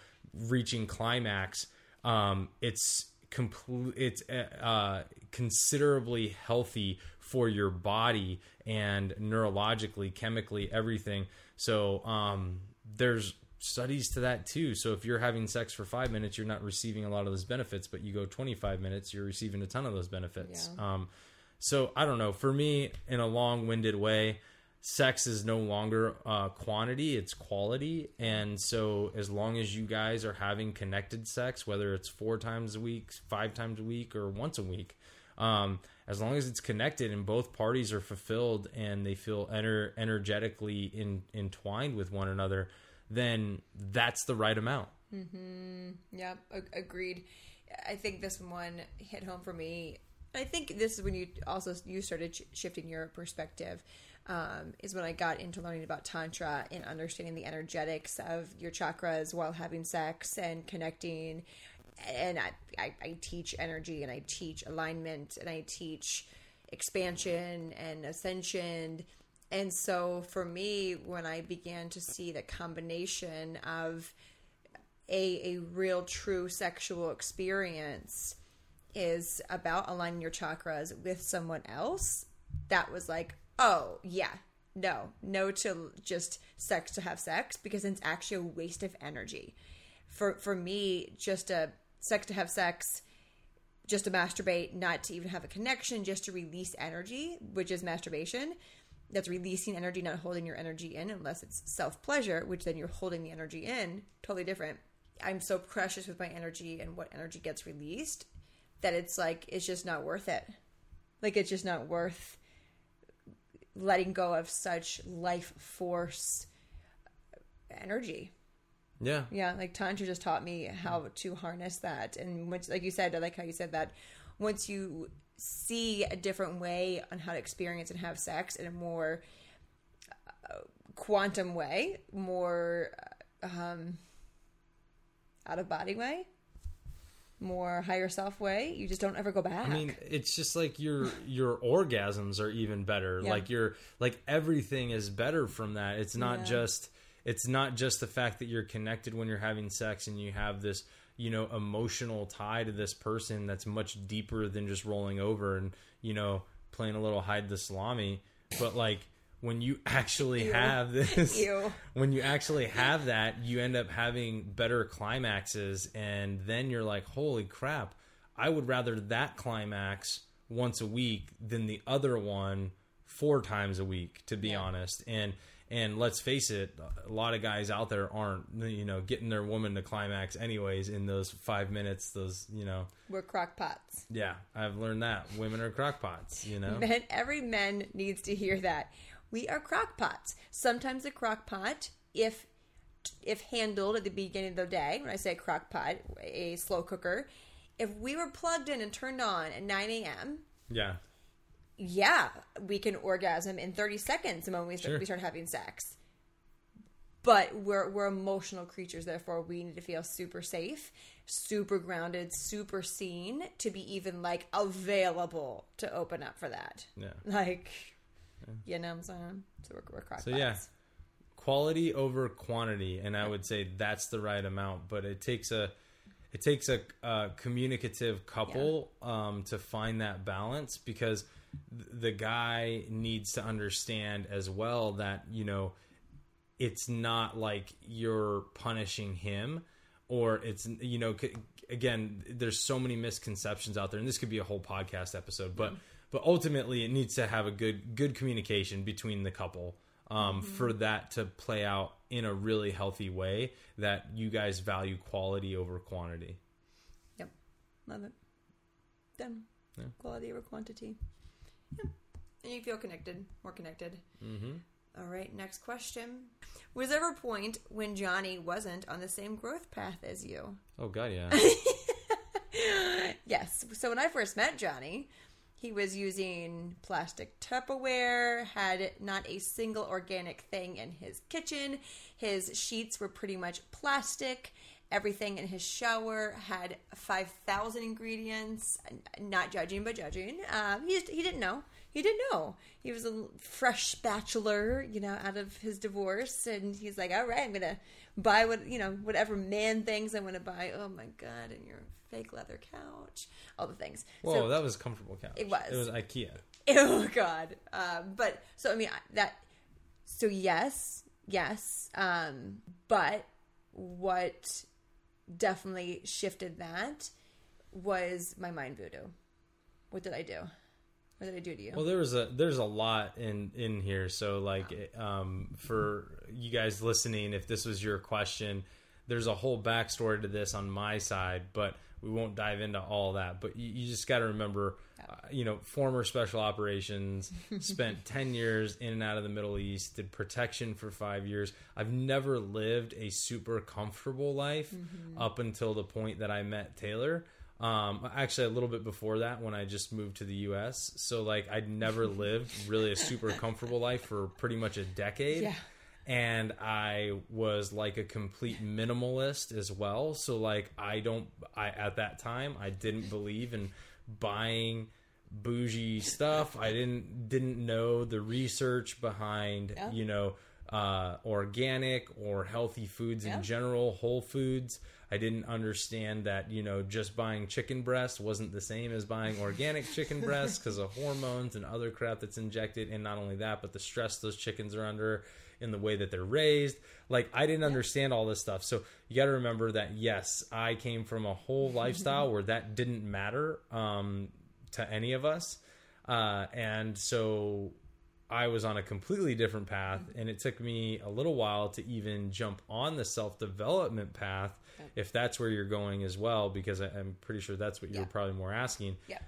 reaching climax, um, it's complete. It's uh, considerably healthy for your body and neurologically, chemically, everything. So um, there's studies to that too. So if you're having sex for five minutes, you're not receiving a lot of those benefits, but you go 25 minutes, you're receiving a ton of those benefits. Yeah. Um, so I don't know. For me, in a long-winded way, sex is no longer uh, quantity; it's quality. And so, as long as you guys are having connected sex, whether it's four times a week, five times a week, or once a week, um, as long as it's connected and both parties are fulfilled and they feel ener- energetically in, entwined with one another, then that's the right amount. Yeah, ag- agreed. I think this one hit home for me. I think this is when you also you started sh- shifting your perspective. Um, is when I got into learning about tantra and understanding the energetics of your chakras while having sex and connecting. And I, I, I teach energy and I teach alignment and I teach expansion and ascension. And so for me, when I began to see the combination of a, a real true sexual experience is about aligning your chakras with someone else that was like oh yeah. No. No to just sex to have sex because it's actually a waste of energy. For for me just a sex to have sex just to masturbate not to even have a connection just to release energy which is masturbation. That's releasing energy not holding your energy in unless it's self pleasure which then you're holding the energy in. Totally different. I'm so precious with my energy and what energy gets released that it's like it's just not worth it. Like it's just not worth letting go of such life force energy Yeah. yeah, like Tantra just taught me how to harness that. And once, like you said, I like how you said that. Once you see a different way on how to experience and have sex in a more uh, quantum way, more um, out of body way, more higher self way, you just don't ever go back. I mean, it's just like your your orgasms are even better. Yeah. Like your like everything is better from that. It's not Yeah. just it's not just the fact that you're connected when you're having sex and you have this you know emotional tie to this person that's much deeper than just rolling over and you know playing a little hide the salami. But like when you actually Ew. have this Ew. when you actually have that, you end up having better climaxes, and then you're like, holy crap, I would rather that climax once a week than the other one four times a week, to be Yeah. honest. And and let's face it, a lot of guys out there aren't, you know, getting their woman to climax anyways in those five minutes. Those, you know, We're crockpots. yeah, I've learned that women are crockpots. You know, Men, every man needs to hear that. We are crockpots. Sometimes a crockpot, if if handled at the beginning of the day, when I say crockpot, a slow cooker, if we were plugged in and turned on at 9 a.m., yeah, yeah, we can orgasm in 30 seconds the moment we start, Sure. we start having sex. But we're we're emotional creatures, therefore we need to feel super safe, super grounded, super seen to be even like available to open up for that. yeah. Like, you know what I'm saying? So we're, we're. So yeah, quality over quantity, and I would say that's the right amount. But it takes a it takes a, a communicative couple um, to find that balance because th- the guy needs to understand as well that you know it's not like you're punishing him or it's you know c- again there's so many misconceptions out there and this could be a whole podcast episode but but ultimately, it needs to have a good good communication between the couple um, for that to play out in a really healthy way. That you guys value quality over quantity. Yep. Love it. Done. Yeah. Quality over quantity. Yeah. And you feel connected, more connected. Mm-hmm. All right, next question. Was there a point when Johnny wasn't on the same growth path as you? Oh God, yeah. Yes. So when I first met Johnny, he was using plastic Tupperware, had not a single organic thing in his kitchen. His sheets were pretty much plastic. Everything in his shower had 5,000 ingredients. Not judging, but judging. Um, he, he didn't know. He didn't know. He was a fresh bachelor, you know, out of his divorce. And he's like, all right, I'm going to buy what, you know, whatever man things I want to buy. Oh my God. And your fake leather couch, all the things. Whoa, So- that was a comfortable couch. It was. It was IKEA. Oh God. Um, but so I mean that. So yes, yes. Um, but what definitely shifted that was my mind voodoo. What did I do? What did I do to you? Well, there was a there's a lot in in here. So like um, for you guys listening, if this was your question, there's a whole backstory to this on my side, but we won't dive into all that. But you, you just got to remember, uh, you know, former special operations, spent ten years in and out of the Middle East, did protection for five years. I've never lived a super comfortable life up until the point that I met Taylor. Um, actually, a little bit before that, when I just moved to the U.S., so like I'd never lived really a super comfortable life for pretty much a decade, Yeah. And I was like a complete minimalist as well. So like I don't, I at that time I didn't believe in buying bougie stuff. I didn't didn't know the research behind Yeah. you know uh, organic or healthy foods Yeah. in general, whole foods. I didn't understand that you know just buying chicken breast wasn't the same as buying organic chicken breast because of hormones and other crap that's injected, and not only that, but the stress those chickens are under in the way that they're raised. Like I didn't understand all this stuff, so you got to remember that yes, I came from a whole lifestyle where that didn't matter um, to any of us, uh, and so I was on a completely different path, and it took me a little while to even jump on the self development path, if that's where you're going as well, because I, I'm pretty sure that's what you're Yeah. probably more asking. yeah.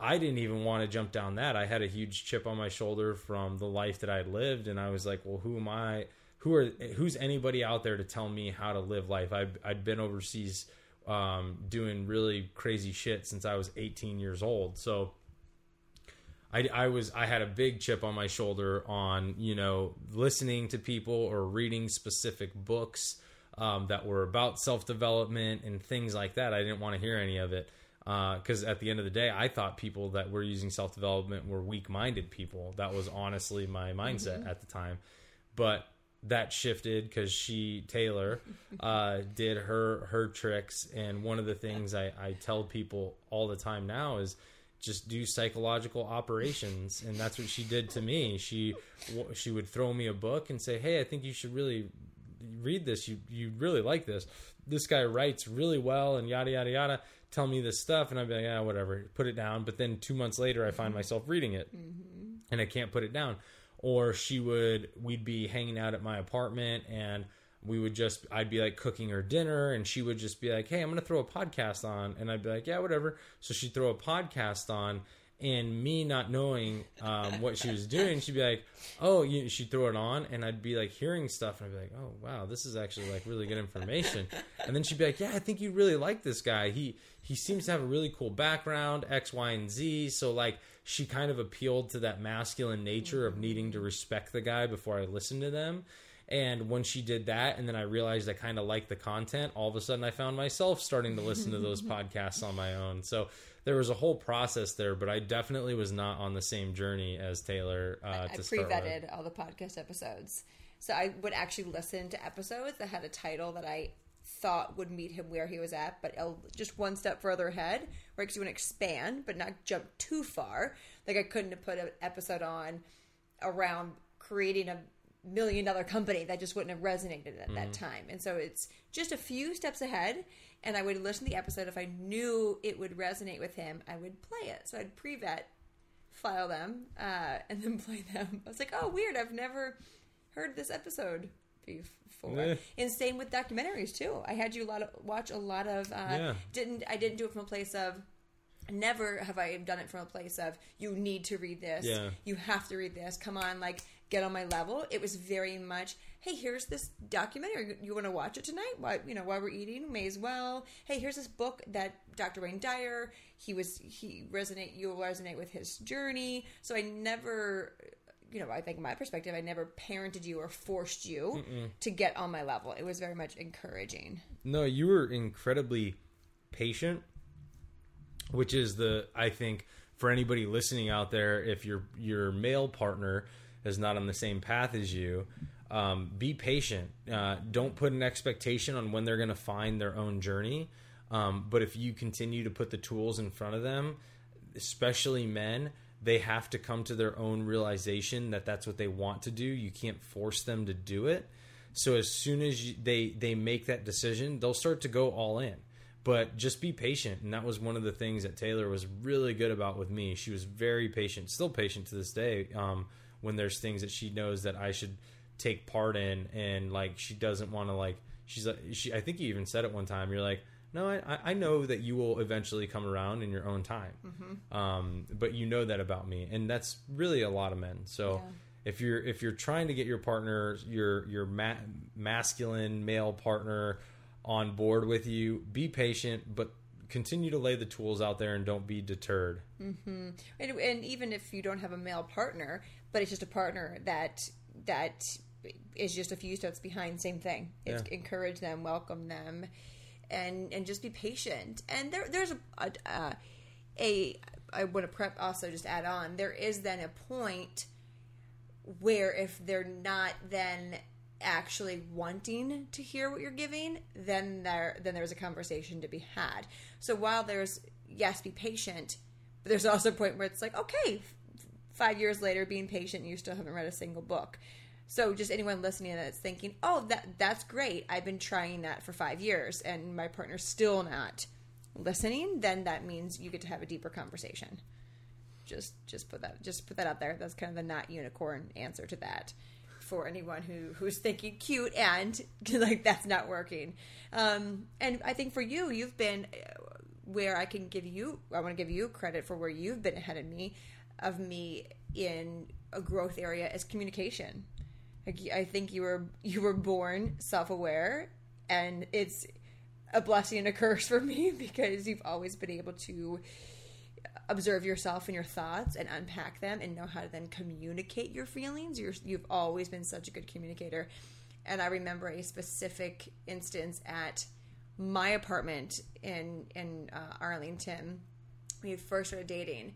I didn't even want to jump down that. I had a huge chip on my shoulder from the life that I had lived, and I was like, "Well, who am I? Who are? Who's anybody out there to tell me how to live life?" I've I'd been overseas um, doing really crazy shit since I was 18 years old, so I, I was I had a big chip on my shoulder on you know listening to people or reading specific books um, that were about self development and things like that. I didn't want to hear any of it because at the end of the day, I thought people that were using self development were weak minded people. That was honestly my mindset at the time, but that shifted because she Taylor uh, did her her tricks, and one of the things I, I tell people all the time now is just do psychological operations. And that's what she did to me. She she would throw me a book and say hey i think you should really read this you you really like this. This guy writes really well and yada yada yada. Tell me this stuff. And i'd be like yeah whatever. Put it down. But then two months later i find mm-hmm. myself reading it. Mm-hmm. And i can't put it down. Or she would we'd be hanging out at my apartment and we would just I'd be like cooking her dinner and she would just be like, "Hey, I'm going to throw a podcast on." And I'd be like, "Yeah, whatever." So she'd throw a podcast on and me not knowing um, what she was doing, she'd be like, "Oh," you, she'd throw it on, and I'd be like hearing stuff, and I'd be like, "Oh, wow, this is actually like really good information." And then she'd be like, "Yeah, I think you really like this guy. He he seems to have a really cool background, X, Y, and Z." So like, she kind of appealed to that masculine nature of needing to respect the guy before I listened to them. And when she did that, and then I realized I kind of liked the content, all of a sudden I found myself starting to listen to those podcasts on my own. So there was a whole process there, but I definitely was not on the same journey as Taylor uh, I with. pre-vetted all the podcast episodes, so I would actually listen to episodes that had a title that I thought would meet him where he was at, but just one step further ahead, where because you want to expand but not jump too far. Like I couldn't have put an episode on around creating a million dollar company that just wouldn't have resonated at that time. And so it's just a few steps ahead. And I would listen to the episode if I knew it would resonate with him. I would play it. So I'd pre-vet file them, uh, and then play them. I was like, oh, weird. I've never heard this episode before. Yeah. And same with documentaries too. I had you a lot of, watch a lot of. Uh, Yeah. Didn't I didn't do it from a place of. Never have I done it from a place of you need to read this. Yeah. You have to read this. Come on, like get on my level. It was very much, hey, here's this documentary. You want to watch it tonight? Why, you know, while we're eating, may as well. Hey, here's this book that Dr. Wayne Dyer. He was he resonate. You'll resonate with his journey. So I never, you know, I think my perspective, I never parented you or forced you to get on my level. It was very much encouraging. No, you were incredibly patient, which is the I think for anybody listening out there, if your your male partner is not on the same path as you, um, be patient. Uh, don't put an expectation on when they're going to find their own journey. Um, but if you continue to put the tools in front of them, especially men, they have to come to their own realization that that's what they want to do. You can't force them to do it. So as soon as you, they they make that decision, they'll start to go all in. But just be patient, and that was one of the things that Taylor was really good about with me. She was very patient, still patient to this day. Um, when there's things that she knows that I should take part in, and like she doesn't want to like she's like she. I think you even said it one time. You're like, no, I, I know that you will eventually come around in your own time. Um, but you know that about me, and that's really a lot of men. So Yeah. if you're if you're trying to get your partner, your your ma- masculine male partner on board with you, be patient, but continue to lay the tools out there and don't be deterred. and, and even if you don't have a male partner, but it's just a partner that that is just a few steps behind, same thing. It's Yeah. encourage them, welcome them, and and just be patient. And there there's a a, uh, a I want to prep also just add on. There is then a point where if they're not then actually wanting to hear what you're giving, then there then there's a conversation to be had. So while there's yes, be patient, but there's also a point where it's like, okay, five years later, being patient, and you still haven't read a single book. So just anyone listening that's thinking, oh, that that's great. I've been trying that for five years, and my partner's still not listening. Then that means you get to have a deeper conversation just just put that just put that out there. That's kind of the not unicorn answer to that for anyone who who's thinking cute and like that's not working. Um, and I think for you, you've been uh, where I can give you. I want to give you credit for where you've been ahead of me, of me in a growth area is communication. Like I think you were you were born self aware, and it's a blessing and a curse for me because you've always been able to observe yourself and your thoughts and unpack them and know how to then communicate your feelings. You're, you've always been such a good communicator. And I remember a specific instance at my apartment in in uh, Arlington. We first started dating,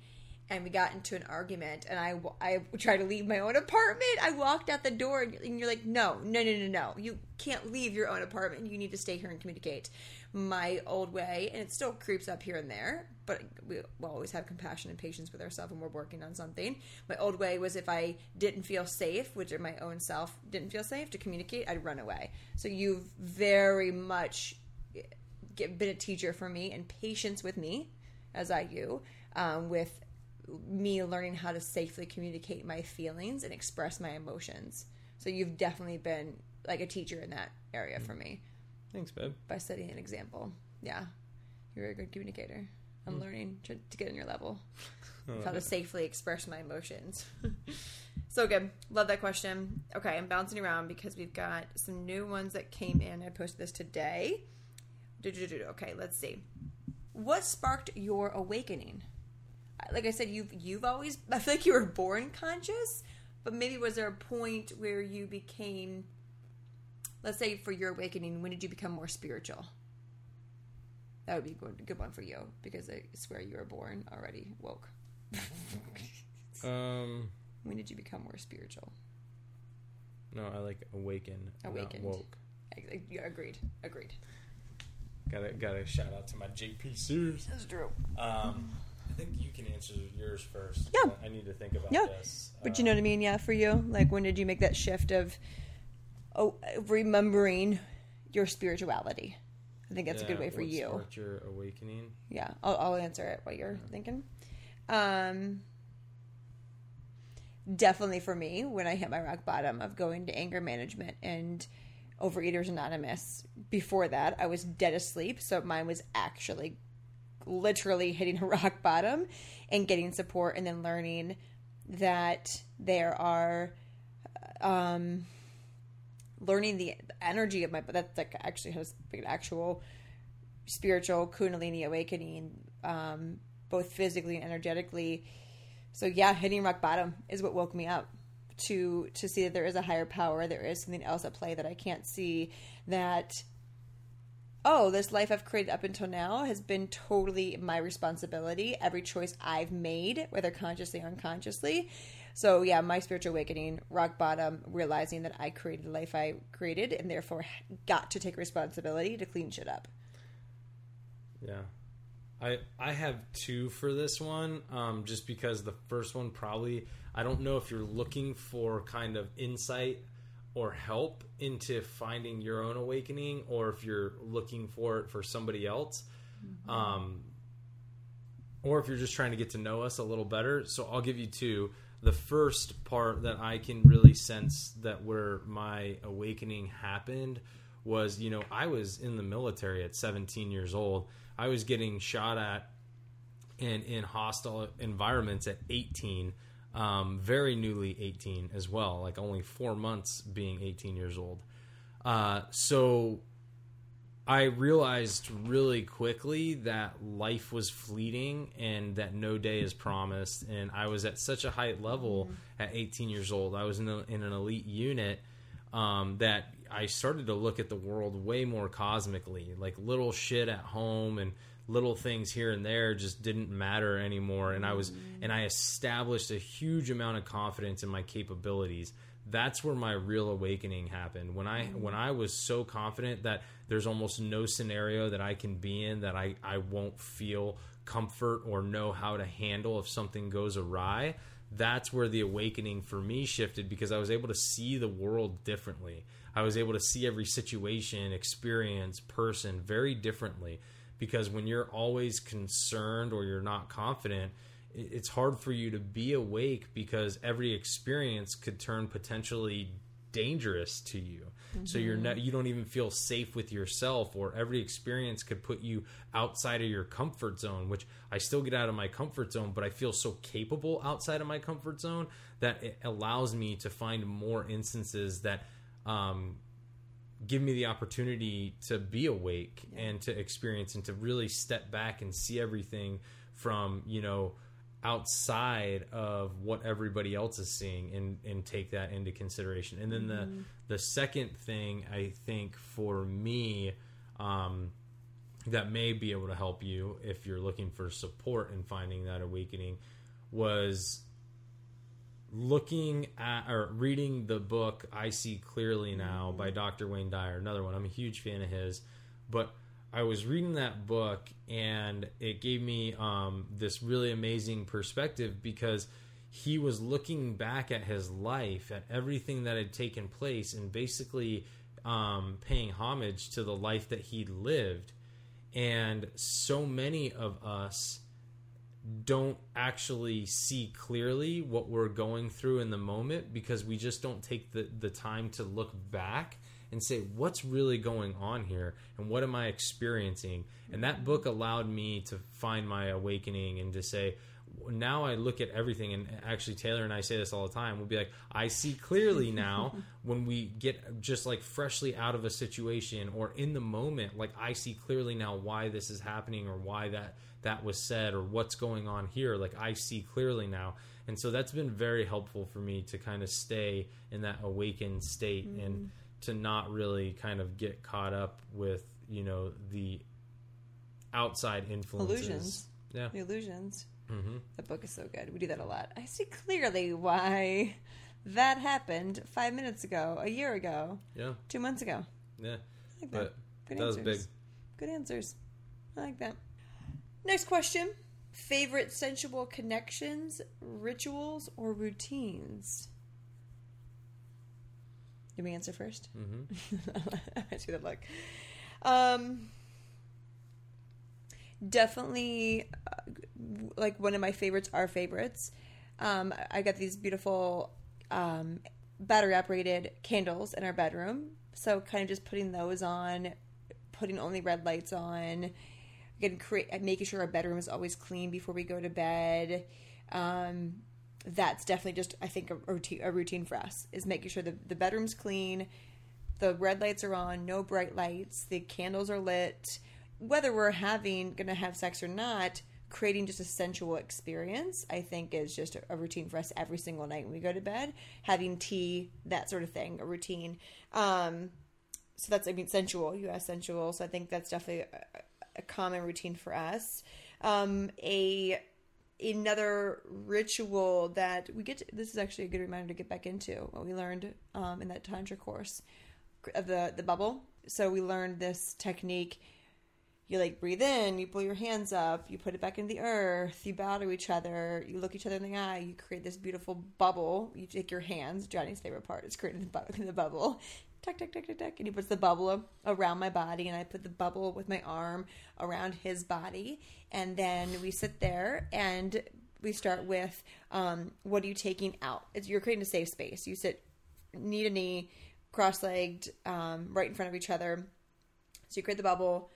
and we got into an argument. And I I tried to leave my own apartment. I walked out the door, and you're like, no, no, no, no, no. You can't leave your own apartment. You need to stay here and communicate. My old way, and it still creeps up here and there, but we will always have compassion and patience with ourselves when we're working on something. My old way was if I didn't feel safe, which my own self didn't feel safe to communicate, I'd run away. So you've very much get, been a teacher for me and patience with me as I you um, with me learning how to safely communicate my feelings and express my emotions. So you've definitely been like a teacher in that area for me Thanks, babe. by setting an example. Yeah, you're a good communicator. I'm hmm. learning to, to get on your level oh, of how to safely express my emotions. so good. Love that question. Okay, I'm bouncing around because we've got some new ones that came in. I posted this today. Okay, let's see. What sparked your awakening? Like I said, you've you've always I feel like you were born conscious, but maybe was there a point where you became let's say for your awakening, when did you become more spiritual? That would be a good, good one for you because I swear you were born already woke. Um, when did you become more spiritual? no, I like awaken, Awakened. not woke. Yeah, agreed. Agreed. Gotta gotta shout out to my JP Sears. That's true. Um, I think you can answer yours first. Yeah. I need to think about Yeah. this. But you know what I mean? Yeah, for you. Like, when did you make that shift of oh, remembering your spirituality? I think that's a good way for you. Sparked your awakening. Yeah, I'll, I'll answer it while you're thinking. Um, definitely for me when I hit my rock bottom of going to anger management and Overeaters Anonymous. Before that, I was dead asleep, so mine was actually literally hitting a rock bottom and getting support and then learning that there are um learning the energy of my but that like actually has an actual spiritual kundalini awakening um both physically and energetically. So yeah hitting rock bottom is what woke me up to to see that there is a higher power. There is something else at play that i can't see that oh this life i've created up until now has been totally my responsibility. Every choice i've made whether consciously or unconsciously. So yeah my spiritual awakening rock bottom realizing that i created the life i created and therefore got to take responsibility to clean shit up. Yeah. I I have two for this one, um, just because the first one probably I don't know if you're looking for kind of insight or help into finding your own awakening, or if you're looking for it for somebody else, um, or if you're just trying to get to know us a little better. So I'll give you two. The first part that I can really sense that where my awakening happened was, you know, I was in the military at 17 years old. I was getting shot at and in hostile environments at 18, um, very newly 18 as well, like only four months being 18 years old. Uh, so I realized really quickly that life was fleeting and that no day is promised. And I was at such a high level at 18 years old. I was in, a, in an elite unit um, that I started to look at the world way more cosmically. Like little shit at home and little things here and there just didn't matter anymore. And I was, and I established a huge amount of confidence in my capabilities. That's where my real awakening happened. When i mm. when i was so confident that there's almost no scenario that i can be in that i i won't feel comfort or know how to handle if something goes awry that's where the awakening for me shifted because i was able to see the world differently. I was able to see every situation experience person very differently because when you're always concerned or you're not confident it's hard for you to be awake because every experience could turn potentially dangerous to you. So you're not you don't even feel safe with yourself or every experience could put you outside of your comfort zone, which I still get out of my comfort zone, but I feel so capable outside of my comfort zone that it allows me to find more instances that um give me the opportunity to be awake and to experience and to really step back and see everything from you know outside of what everybody else is seeing and and take that into consideration. And then the the second thing i think for me um that may be able to help you if you're looking for support in finding that awakening was looking at or reading the book I See Clearly Now by Dr. Wayne Dyer, another one. I'm a huge fan of his. But I was reading that book and it gave me um, this really amazing perspective because he was looking back at his life, at everything that had taken place, and basically um, paying homage to the life that he lived. And so many of us don't actually see clearly what we're going through in the moment because we just don't take the, the time to look back and say what's really going on here and what am i experiencing? And that book allowed me to find my awakening and to say now i look at everything and actually taylor and i say this all the time we'll be like i see clearly now when we get just like freshly out of a situation or in the moment like i see clearly now why this is happening or why that that was said or what's going on here like i see clearly now and so that's been very helpful for me to kind of stay in that awakened state and to not really kind of get caught up with you know the outside influences Illusions. yeah The illusions. hmm The book is so good. We do that a lot. I see clearly why that happened five minutes ago, a year ago, yeah two months ago. yeah I like that. but Good that was answers. big Good answers. I like that. Next question. Favorite sensual connections, rituals, or routines? Did we answer 1st Mm-hmm. I see that look. Um, definitely, uh, like one of my favorites are favorites. Um, I got these beautiful um, battery operated candles in our bedroom. So kind of just putting those on, putting only red lights on, again, create, making sure our bedroom is always clean before we go to bed. Um, that's definitely just I think a routine, a routine for us is making sure the, the bedroom's clean, the red lights are on, no bright lights, the candles are lit. Whether we're having gonna have sex or not, creating just a sensual experience, I think is just a, a routine for us every single night when we go to bed. Having tea, that sort of thing, a routine. Um, so that's I mean sensual. You asked sensual, so I think that's definitely a, common routine for us. Um, a another ritual that we get to, this is actually a good reminder to get back into what we learned um, in that tantra course of the the bubble. So we learned this technique. You like breathe in you pull your hands up you put it back into the earth you bow to each other you look each other in the eye you create this beautiful bubble. You take your hands johnny's favorite part is creating the, bu- the bubble tuck, tuck, tuck, tuck, tuck, and he puts the bubble around my body, and I put the bubble with my arm around his body, and then we sit there and we start with um, what are you taking out? It's, you're creating a safe space. You sit knee to knee, cross-legged, um, right in front of each other. So you create the bubble.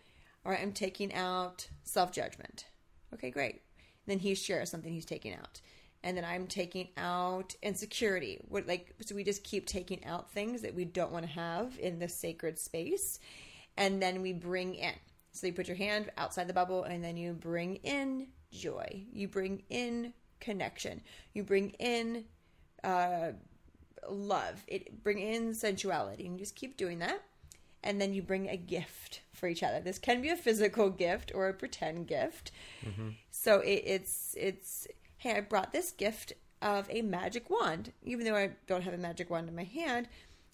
All right, I'm taking out self-judgment. Okay, great. then he shares something he's taking out and then I'm taking out insecurity. What like so we just keep taking out things that we don't want to have in this sacred space, and then we bring in. So you put your hand outside the bubble, and then you bring in joy. You bring in connection. You bring in uh, love. It bring in sensuality, and you just keep doing that. And then you bring a gift for each other. This can be a physical gift or a pretend gift. Mm-hmm. So it, it's it's hey, I brought this gift of a magic wand. Even though I don't have a magic wand in my hand,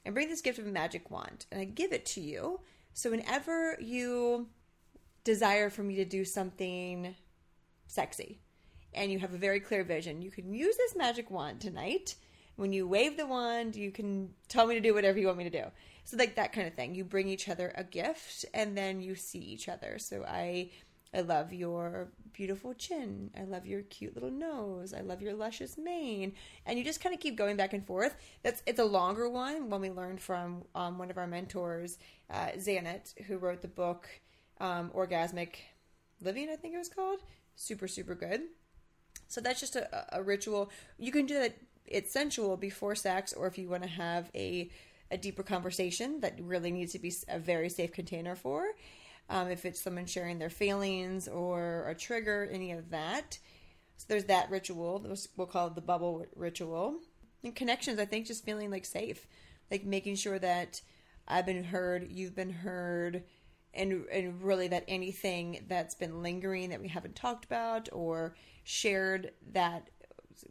I bring this gift of a magic wand and I give it to you. So whenever you desire for me to do something sexy and you have a very clear vision, you can use this magic wand tonight. When you wave the wand, you can tell me to do whatever you want me to do. So like that kind of thing. You bring each other a gift and then you see each other. So I I love your beautiful chin. I love your cute little nose. I love your luscious mane. And you just kind of keep going back and forth. That's it's a longer one. When we learned from um, one of our mentors, uh, Zanet, who wrote the book um, Orgasmic Living, I think it was called. Super super good. So that's just a, a ritual. You can do that. It's sensual before sex, or if you want to have a a deeper conversation that really needs to be a very safe container for um, if it's someone sharing their feelings or a trigger, any of that. So there's that ritual. We'll call it the bubble ritual. And connections, I think, just feeling like safe, like making sure that I've been heard, you've been heard, and and really that anything that's been lingering that we haven't talked about or shared that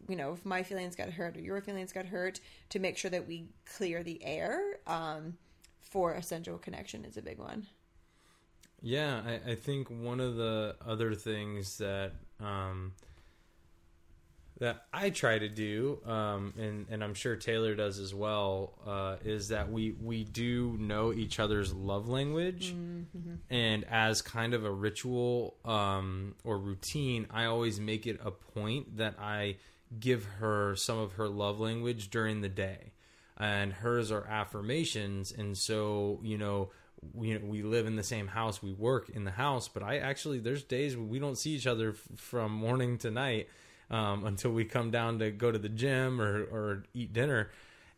you know if my feelings got hurt or your feelings got hurt to make sure that we clear the air um, for a sensual connection is a big one yeah, I, I think one of the other things that um, that I try to do, um, and and I'm sure Taylor does as well, uh, is that we we do know each other's love language, mm-hmm. and as kind of a ritual um, or routine, I always make it a point that I give her some of her love language during the day, and hers are affirmations, and so you know we we live in the same house, we work in the house, but I actually there's days we don't see each other f- from morning to night um, until we come down to go to the gym or or eat dinner,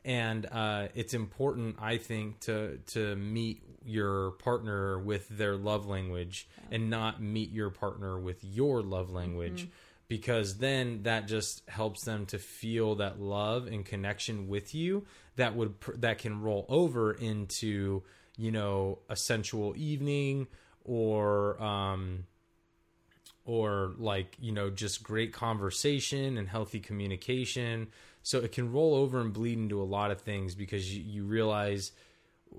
and uh, it's important I think to to meet your partner with their love language yeah. and not meet your partner with your love language. Mm-hmm. Because then that just helps them to feel that love and connection with you that would that can roll over into you know, a sensual evening or um or like, you know, just great conversation and healthy communication. So it can roll over and bleed into a lot of things because you, you realize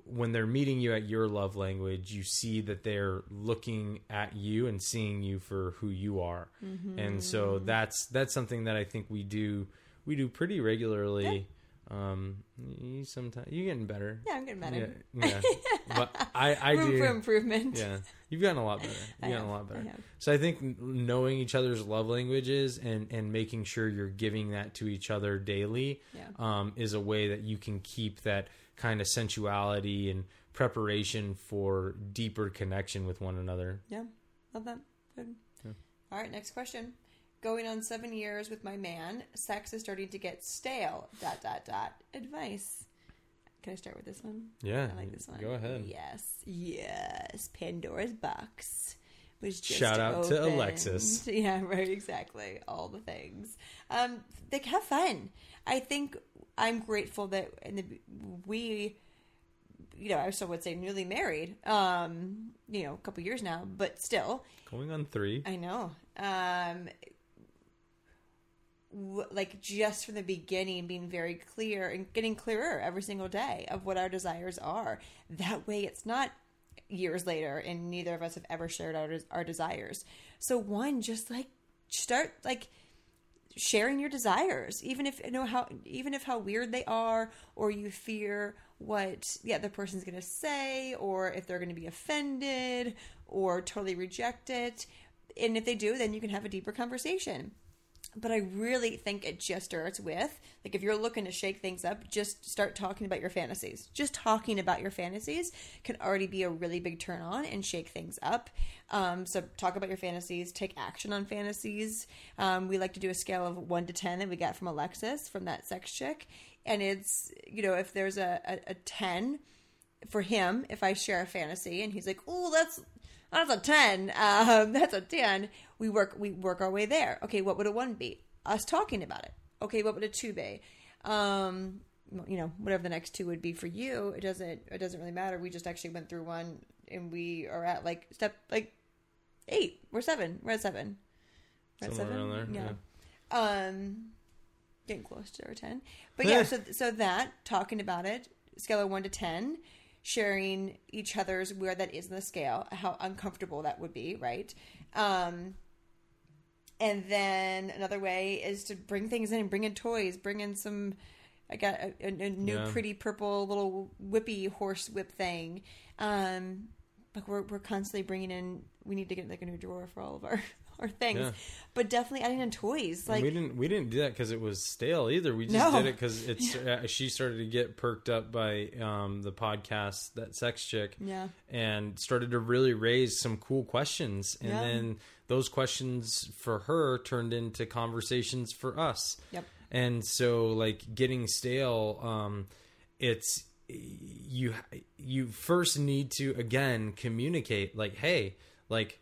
when they're meeting you at your love language, you see that they're looking at you and seeing you for who you are. Mm-hmm. And so that's that's something that I think we do we do pretty regularly Um, you sometimes you're getting better. Yeah, I'm getting better. Yeah, yeah. but I, I Room do. for improvement. Yeah, you've gotten a lot better. You've gotten have, a lot better. I. So I think knowing each other's love languages and and making sure you're giving that to each other daily Yeah. um, is a way that you can keep that kind of sensuality and preparation for deeper connection with one another. Yeah, love that. Good. Yeah. All right, next question. Going on seven years with my man, sex is starting to get stale. Dot dot dot. Advice. Can I start with this one? Yeah, I like this one. Go ahead. Yes, yes. Pandora's box was just Shout out to. Alexis. Yeah, right. Exactly. All the things. Um, they have fun. I think I'm grateful that in the we you know, I still would say newly married, um, you know, a couple years now, but still, Going on three. I know. Um, like just from the beginning, being very clear and getting clearer every single day of what our desires are. That way, it's not years later, and neither of us have ever shared our our desires. So, one, just like start like sharing your desires even if you know how even if how weird they are or you fear what the other person's going to say or if they're going to be offended or totally reject it and if they do then you can have a deeper conversation but I really think it just starts with like if you're looking to shake things up, just start talking about your fantasies. Just talking about your fantasies can already be a really big turn on and shake things up. Um, so talk about your fantasies, take action on fantasies. Um, we like to do a scale of one to ten that we got from Alexis from that sex chick, and it's you know if there's a, a, a ten for him if I share a fantasy and he's like, "Oh, that's that's a 10 um, that's a 10 we work we work our way there. Okay what would a 1 be? Us talking about it. Okay what would a 2 be? Um, you know whatever the next two would be for you. It doesn't it doesn't really matter. We just actually went through one and we are at like step like 8 we're 7 we're at 7 we're at Somewhere around there, yeah. um getting close to our 10 but yeah so so that talking about it scale of 1 to 10 sharing each other's where that is in the scale how uncomfortable that would be right um and then another way is to bring things in bring in toys bring in some i got a, a, a new Yeah. pretty purple little whippy horse whip thing um like we're, we're constantly bringing in we need to get like a new drawer for all of our our things Yeah. but definitely adding in toys like we didn't we didn't do that because it was stale either. We just No. did it because it's uh, she started to get perked up by um, the podcast that sex chick, Yeah. and started to really raise some cool questions, and Yeah. then those questions for her turned into conversations for us. Yep. And so like getting stale, um, it's you you first need to again communicate like hey like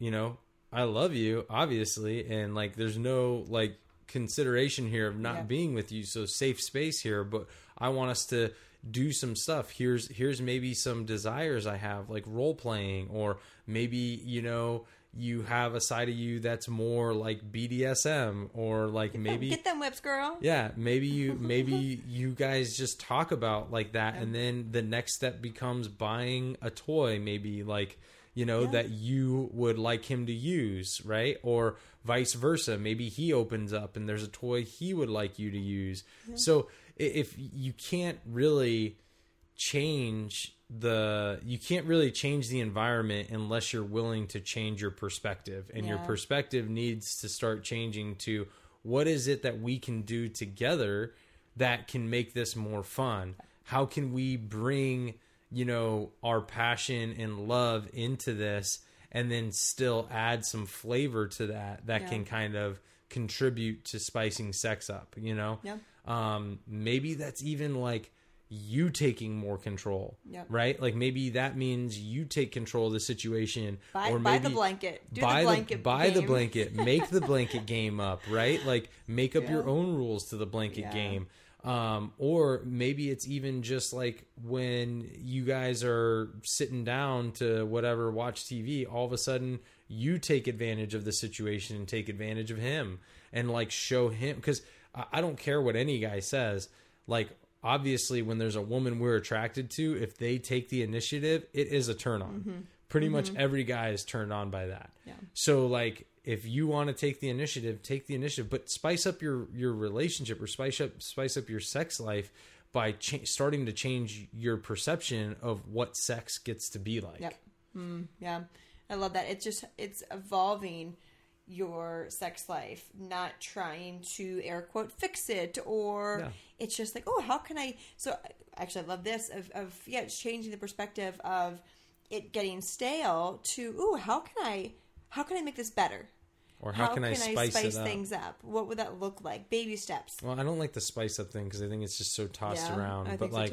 you know i love you obviously and like there's no like consideration here of not Yeah. being with you so safe space here but i want us to do some stuff. Here's here's maybe some desires i have like role playing or maybe you know you have a side of you that's more like bdsm or like maybe get them whips girl. Yeah maybe you maybe you guys just talk about like that and then the next step becomes buying a toy maybe like you know Yeah. that you would like him to use right? Or vice versa. Maybe he opens up and there's a toy he would like you to use. So if you can't really change the you can't really change the environment unless you're willing to change your perspective. And your perspective needs to start changing to what is it that we can do together that can make this more fun? How can we bring you know our passion and love into this and then still add some flavor to that that Yeah. can kind of contribute to spicing sex up you know Yeah. um maybe that's even like you taking more control Yep. right like maybe that means you take control of the situation buy, or buy maybe the blanket do buy the blanket buy the blanket make the blanket game up right like make up your own rules to the blanket Yeah. game um or maybe it's even just like when you guys are sitting down to whatever watch tv all of a sudden you take advantage of the situation and take advantage of him and like show him because I, don't care what any guy says. Like obviously when there's a woman we're attracted to if they take the initiative it is a turn on. Pretty much every guy is turned on by that. Yeah. so like if you want to take the initiative, take the initiative, but spice up your your relationship or spice up spice up your sex life by cha- starting to change your perception of what sex gets to be like. Yep. Mm, yeah. I love that. It's just it's evolving your sex life, not trying to air quote fix it or Yeah. it's just like, oh, how can I so actually I love this of, of yeah, it's changing the perspective of it getting stale to, ooh, how can I how can I make this better? Or how, can, I spice, it up? things up? What would that look like? Baby steps. Well, I don't like the spice up thing because I think it's just so tossed Yeah, around. I but so like,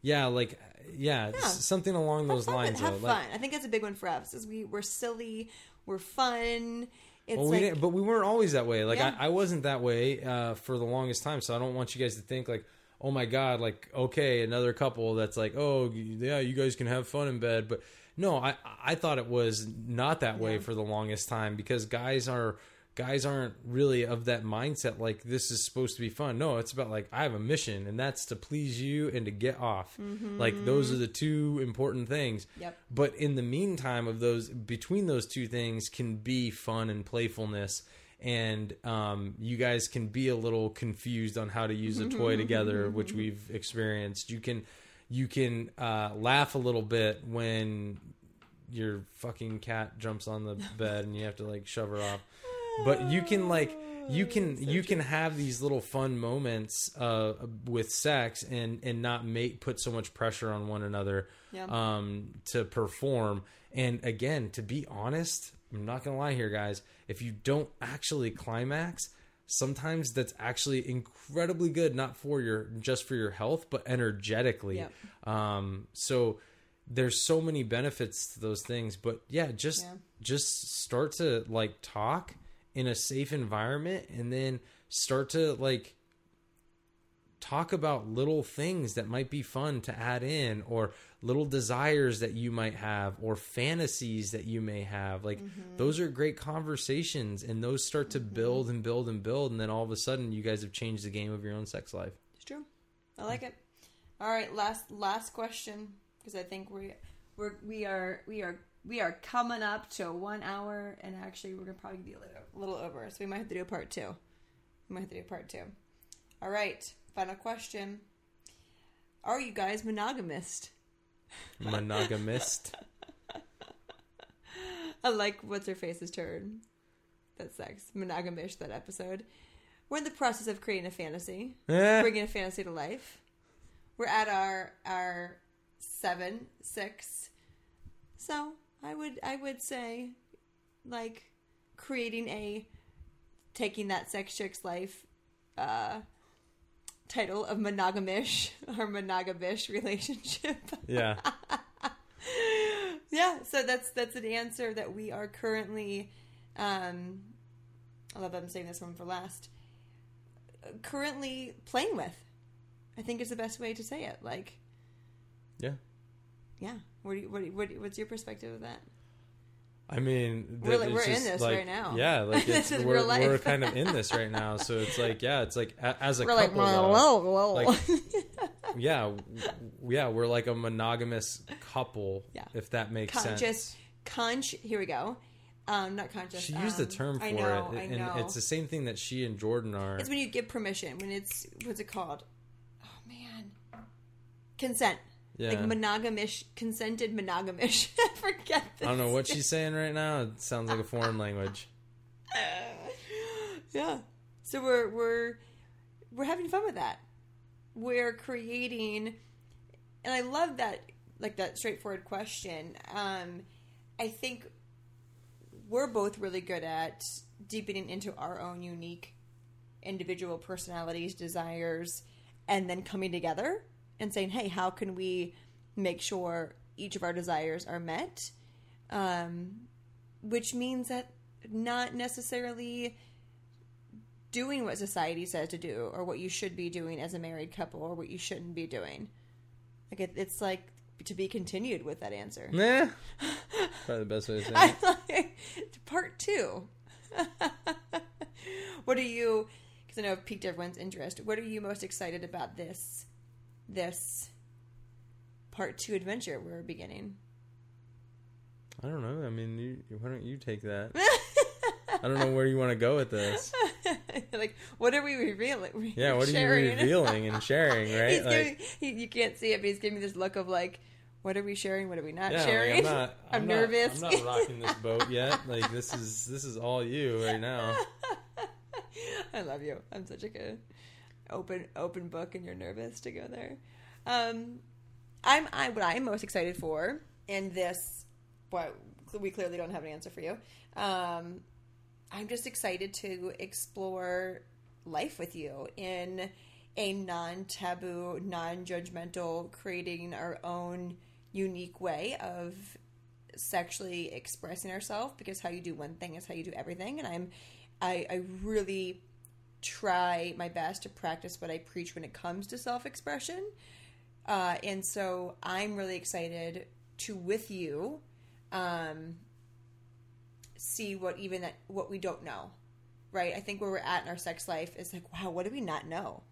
yeah, like, yeah, Yeah. something along Have those fun, lines. Have though. fun. Like, I think that's a big one for us. Is we we're silly, we're fun. It's well, we like but we weren't always that way. Like, Yeah. I, I wasn't that way uh, for the longest time. So I don't want you guys to think like, oh my god, like, okay, another couple that's like, oh yeah, you guys can have fun in bed, but no, I I thought it was not that way Yeah. for the longest time because guys are guys aren't really of that mindset like this is supposed to be fun no it's about like i have a mission and that's to please you and to get off like those are the two important things Mm-hmm. Yep. but in the meantime of those between those two things can be fun and playfulness and um, you guys can be a little confused on how to use a toy together which we've experienced you can you can uh, laugh a little bit when your fucking cat jumps on the bed and you have to like shove her off but you can like you can you can have these little fun moments uh, with sex and and not make put so much pressure on one another Yeah. um, to perform. And again, to be honest, I'm not gonna lie here, guys. If you don't actually climax, sometimes that's actually incredibly good, not for your just for your health, but energetically. Yep. Um, so there's so many benefits to those things, but yeah, just Yeah. just start to like talk in a safe environment and then start to like talk about little things that might be fun to add in or little desires that you might have or fantasies that you may have like mm-hmm. those are great conversations and those start to mm-hmm. build and build and build and then all of a sudden you guys have changed the game of your own sex life It's true. I like it. All right, last last question because I think we we're we are we are we are coming up to one hour, and actually we're gonna probably be a little, a little over, so we might have to do a part two. We might have to do a part two. All right, final question: Are you guys monogamist? monogamist I like what's her face's turn. That sex. Monogamish that episode. We're in the process of creating a fantasy. Eh. bringing a fantasy to life. We're at our our seven six, so I would I would say, like, creating a taking that sex chick's life uh, title of monogamish or monogamish relationship. yeah yeah, so that's that's an answer that we are currently. Um, I love that I'm saying this one for last. Currently playing with, I think is the best way to say it. Like, yeah yeah. What do you, what, do you, what do you- what's your perspective of that? I mean, We're like- we're in this like- right now. Yeah, like it's, we're, we're kind of in this right now. So it's like, yeah, it's like a- as a We're like, couple, though, whoa, whoa. like, yeah, yeah, we're like a monogamous couple. Yeah. if that makes conscious, sense. conch. Here we go. Um, not conscious. She used the um, term for I know, it, I and know. it's the same thing that she and Jordan are. It's when you give permission. When it's what's it called? Oh man, consent. Yeah. Like monogamish, consented monogamish. Forget this. I don't know what she's saying right now. It sounds like a foreign language. yeah. So we're we're we're having fun with that. We're creating, and I love that like that straightforward question. Um, I think we're both really good at deepening into our own unique individual personalities, desires, and then coming together and saying, "Hey, how can we make sure each of our desires are met?" Um, which means that not necessarily doing what society says to do or what you should be doing as a married couple or what you shouldn't be doing. Like it, it's like to be continued with that answer. Nah, probably the best way to say it. Like part two. what are you? Because I know I've piqued everyone's interest. What are you most excited about this? This part two adventure we're beginning. I don't know. I mean, you, why don't you take that? I don't know where you want to go with this. like, what are we revealing? Yeah, what are you revealing and sharing, right? He's Like, giving, he, you can't see it, but he's giving me this look of like, what are we sharing? What are we not yeah, like, sharing? I'm not. I'm not- nervous. I'm not rocking this boat yet. Like this is this is all you right now. I love you. I'm such a good open open book, and you're nervous to go there. Um, I'm I what I'm most excited for, and this, what we clearly don't have an answer for you. Um, I'm just excited to explore life with you in a non-taboo, non-judgmental, creating our own unique way of sexually expressing ourselves because how you do one thing is how you do everything and i'm i, I really try my best to practice what i preach when it comes to self-expression. Uh, and so i'm really excited to with you um, see what even that what we don't know right? I think where we're at in our sex life is like wow what do we not know?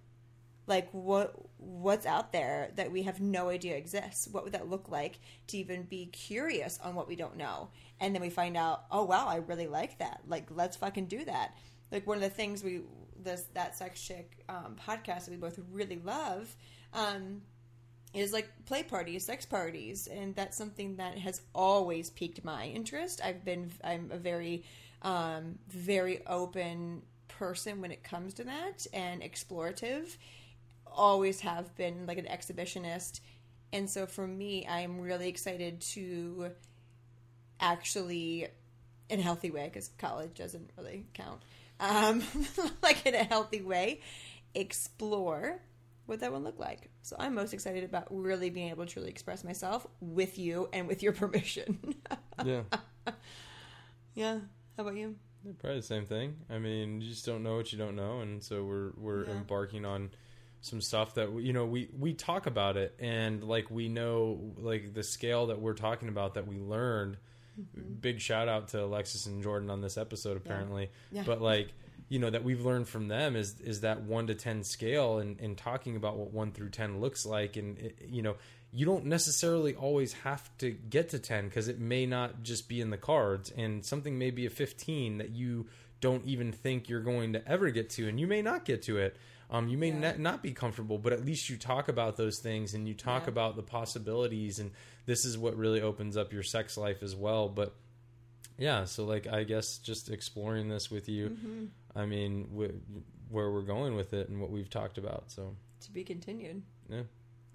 Like what what's out there that we have no idea exists? What would that look like to even be curious on what we don't know? And then we find out oh wow i really like that. Like let's fucking do that. Like one of the things we this that sex chick um, podcast that we both really love um, is like play parties, sex parties, and that's something that has always piqued my interest. I've been I'm a very um, very open person when it comes to that and explorative. Always have been like an exhibitionist, and so for me, I'm really excited to actually, in a healthy way, because college doesn't really count. Um, like in a healthy way, explore what that would look like. So I'm most excited about really being able to truly express myself with you and with your permission. Yeah, yeah. How about you? probably the same thing. I mean, you just don't know what you don't know, and so we're we're Yeah. embarking on some stuff that you know we we talk about it, and like we know like the scale that we're talking about that we learned. Mm-hmm. Big shout out to Alexis and Jordan on this episode, apparently. Yeah. But like you know that we've learned from them is is that one to ten scale and and talking about what one through ten looks like and it, you know you don't necessarily always have to get to 10 because it may not just be in the cards and something may be a 15 that you don't even think you're going to ever get to and you may not get to it um, you may Yeah. not, not be comfortable but at least you talk about those things and you talk Yeah. about the possibilities and this is what really opens up your sex life as well but yeah so like i guess just exploring this with you Mm-hmm. i mean wh- where we're going with it and what we've talked about so To be continued. yeah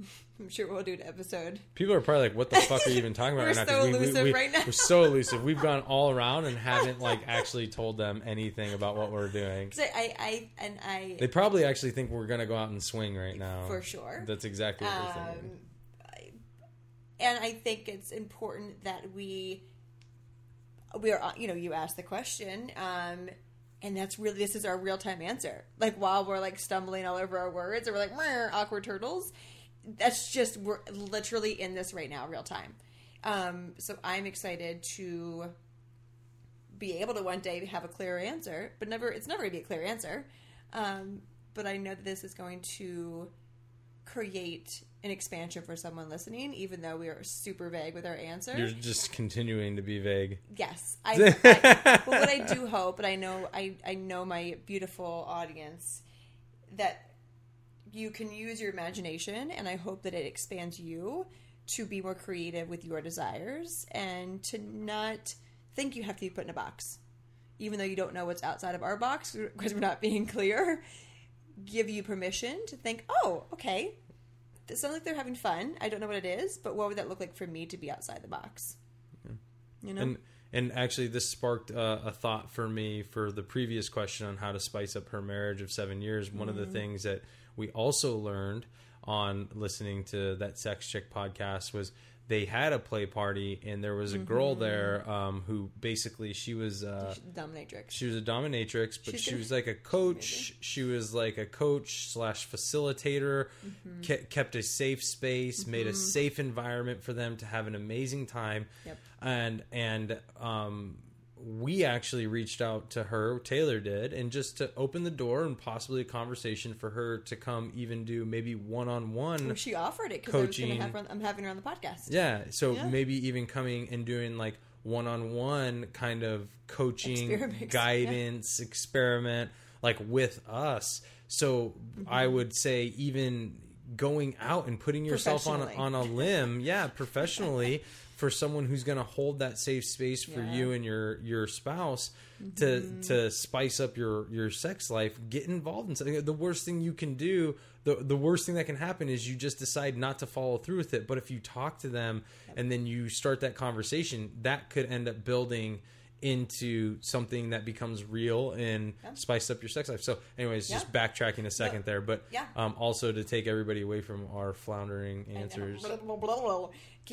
I'm sure we'll do an episode. People are probably like, "What the fuck are you even talking about We're right so now?" we, we, elusive we, right now. We're so elusive. We've gone all around and haven't like actually told them anything about what we're doing. 'Cause I, I, and I, They probably actually think we're gonna go out and swing right now. for sure. That's exactly what we're thinking. Um, I- and I think it's important that we we are you know you ask the question um and that's really this is our real time answer like while we're like stumbling all over our words or we're like "Meh, awkward turtles that's just we're literally in this right now real time um so i'm excited to be able to one day have a clear answer but never it's never gonna be a clear answer um but i know that this is going to create an expansion for someone listening, even though we are super vague with our answer. You're just continuing to be vague. yes, I, I. But what I do hope, and I know, I I know my beautiful audience, that you can use your imagination, and I hope that it expands you to be more creative with your desires and to not think you have to be put in a box, even though you don't know what's outside of our box because we're not being clear. Give you permission to think, oh, okay, it sounds like they're having fun. I don't know what it is, but what would that look like for me to be outside the box? You know, And and actually, this sparked uh, a thought for me for the previous question on how to spice up her marriage of seven years. One of Mm-hmm. the things that we also learned on listening to that Sex Chick podcast was they had a play party and there was a girl Mm-hmm. there um, who basically she was uh, dominatrix. she was a dominatrix, but She's she was like a coach. She was like a coach slash facilitator. Mm-hmm. Ke- kept a safe space, made a safe environment for them to have an amazing time. Yep. And and um, we actually reached out to her. Taylor did, and just to open the door and possibly a conversation for her to come, even do maybe one on one. She offered it because I was going Coaching. to have her. on- I'm having her on the podcast. Yeah, so Yeah. maybe even coming and doing like one-on-one kind of coaching Experiment, guidance experiment like with us so i Mm-hmm. would say even going out and putting yourself on a, on a limb yeah professionally for someone who's going to hold that safe space for Yeah. Mm-hmm. you and your your spouse to to spice up your your sex life get involved in something. The worst thing you can do the the worst thing that can happen is you just decide not to follow through with it. But if you talk to them and then you start that conversation that could end up building into something that becomes real and spice up your sex life. So anyways just backtracking a second there but Yeah. um, also to take everybody away from our floundering answers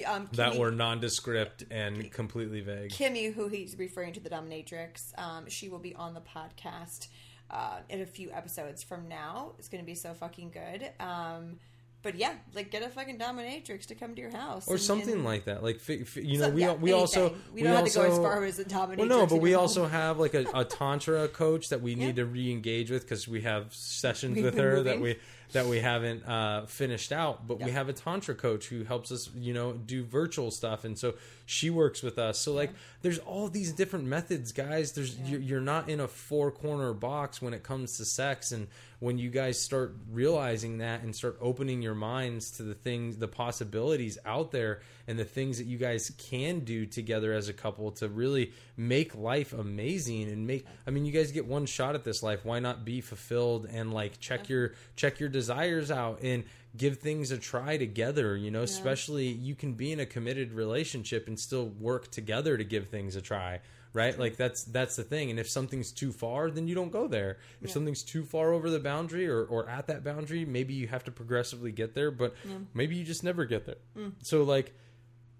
Um, that were nondescript and completely vague Kimmy, who he's referring to, the dominatrix, um, she will be on the podcast uh, in a few episodes from now. It's going to be so fucking good. Um, but yeah, like get a fucking dominatrix to come to your house or and- something and- like that. Like you know, we yeah, we also we don't have to go as far as a dominatrix. Well, no, but we also have like a, a tantra coach that we need Yeah. to re-engage with because we have sessions We've with her that we that we haven't uh, finished out. But we have a tantra coach who helps us, you know, do virtual stuff, and so she works with us. So like, there's all these different methods, guys. There's you're, you're not in a four corner box when it comes to sex, and when you guys start realizing that and start opening your minds to the things, the possibilities out there, and the things that you guys can do together as a couple to really make life amazing and make. I mean, you guys get one shot at this life. Why not be fulfilled and like check your check your desires out and give things a try together? You know, especially you can be in a committed relationship and still work together to give things a try right? Like that's that's the thing. And if something's too far then you don't go there. If something's too far over the boundary or, or at that boundary maybe you have to progressively get there but maybe you just never get there. Mm. So like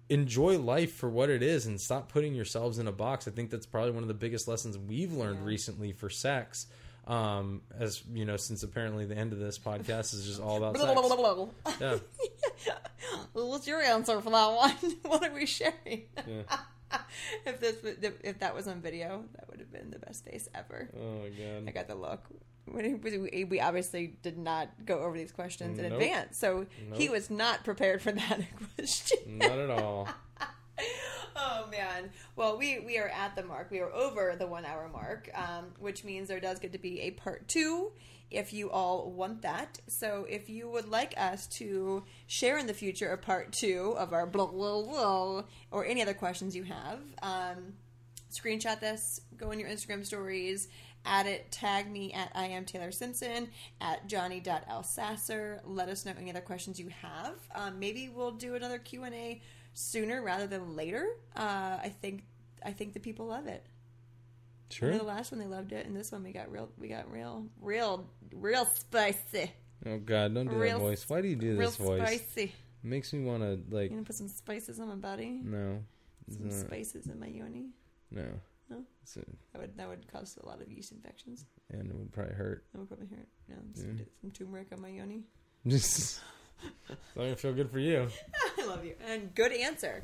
enjoy life for what it is and stop putting yourselves in a box. I think that's probably one of the biggest lessons we've learned recently for sex um as you know since apparently the end of this podcast is just all about sex. Yeah. What's your answer for that one? what are we sharing? yeah if this was- if that was on video, that would have been the best face ever. oh my I got the look. We, obviously did not go over these questions in Nope. advance, so he was not prepared for that question. not at all oh man! Well, we we are at the mark. We are over the one hour mark, um, which means there does get to be a part two if you all want that. So if you would like us to share in the future a part two of our blah blah blah or any other questions you have, um, screenshot this, go in your Instagram stories, add it, tag me at I am Taylor Simpson, at Johnny Johnny.Alsasser. Let us know any other questions you have. Um, maybe we'll do another Q&A sooner rather than later. Uh, I think I think the people love it. Sure know the last one they loved it, and this one we got real, we got real, real, real spicy, oh god don't do Real that voice why do you do real this voice spicy. makes me want to like You gonna put some spices on my body? no Some not- spices in my yoni? no No? A- That would that would cause a lot of yeast infections. and it would probably hurt It would probably hurt. No, some, Yeah. some turmeric on my yoni. just it's not gonna feel good for you I love you. And good answer.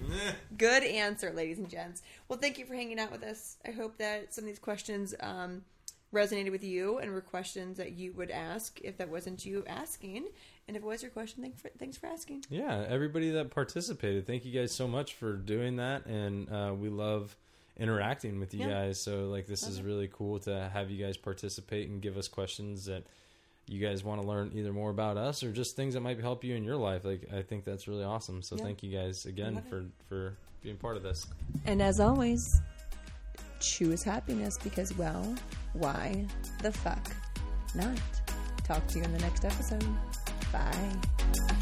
Good answer, ladies and gents. Well, thank you for hanging out with us. I hope that some of these questions um, resonated with you and were questions that you would ask if that wasn't you asking. And if it was your question, thanks for, thanks for asking. yeah everybody that participated thank you guys so much for doing that and uh, we love interacting with you Yeah. guys so like this is really cool to have you guys participate and give us questions that you guys want to learn either more about us or just things that might help you in your life like i think that's really awesome so Yeah. thank you guys again for for being part of this And as always, choose happiness because, well, why the fuck not? Talk to you in the next episode. Bye.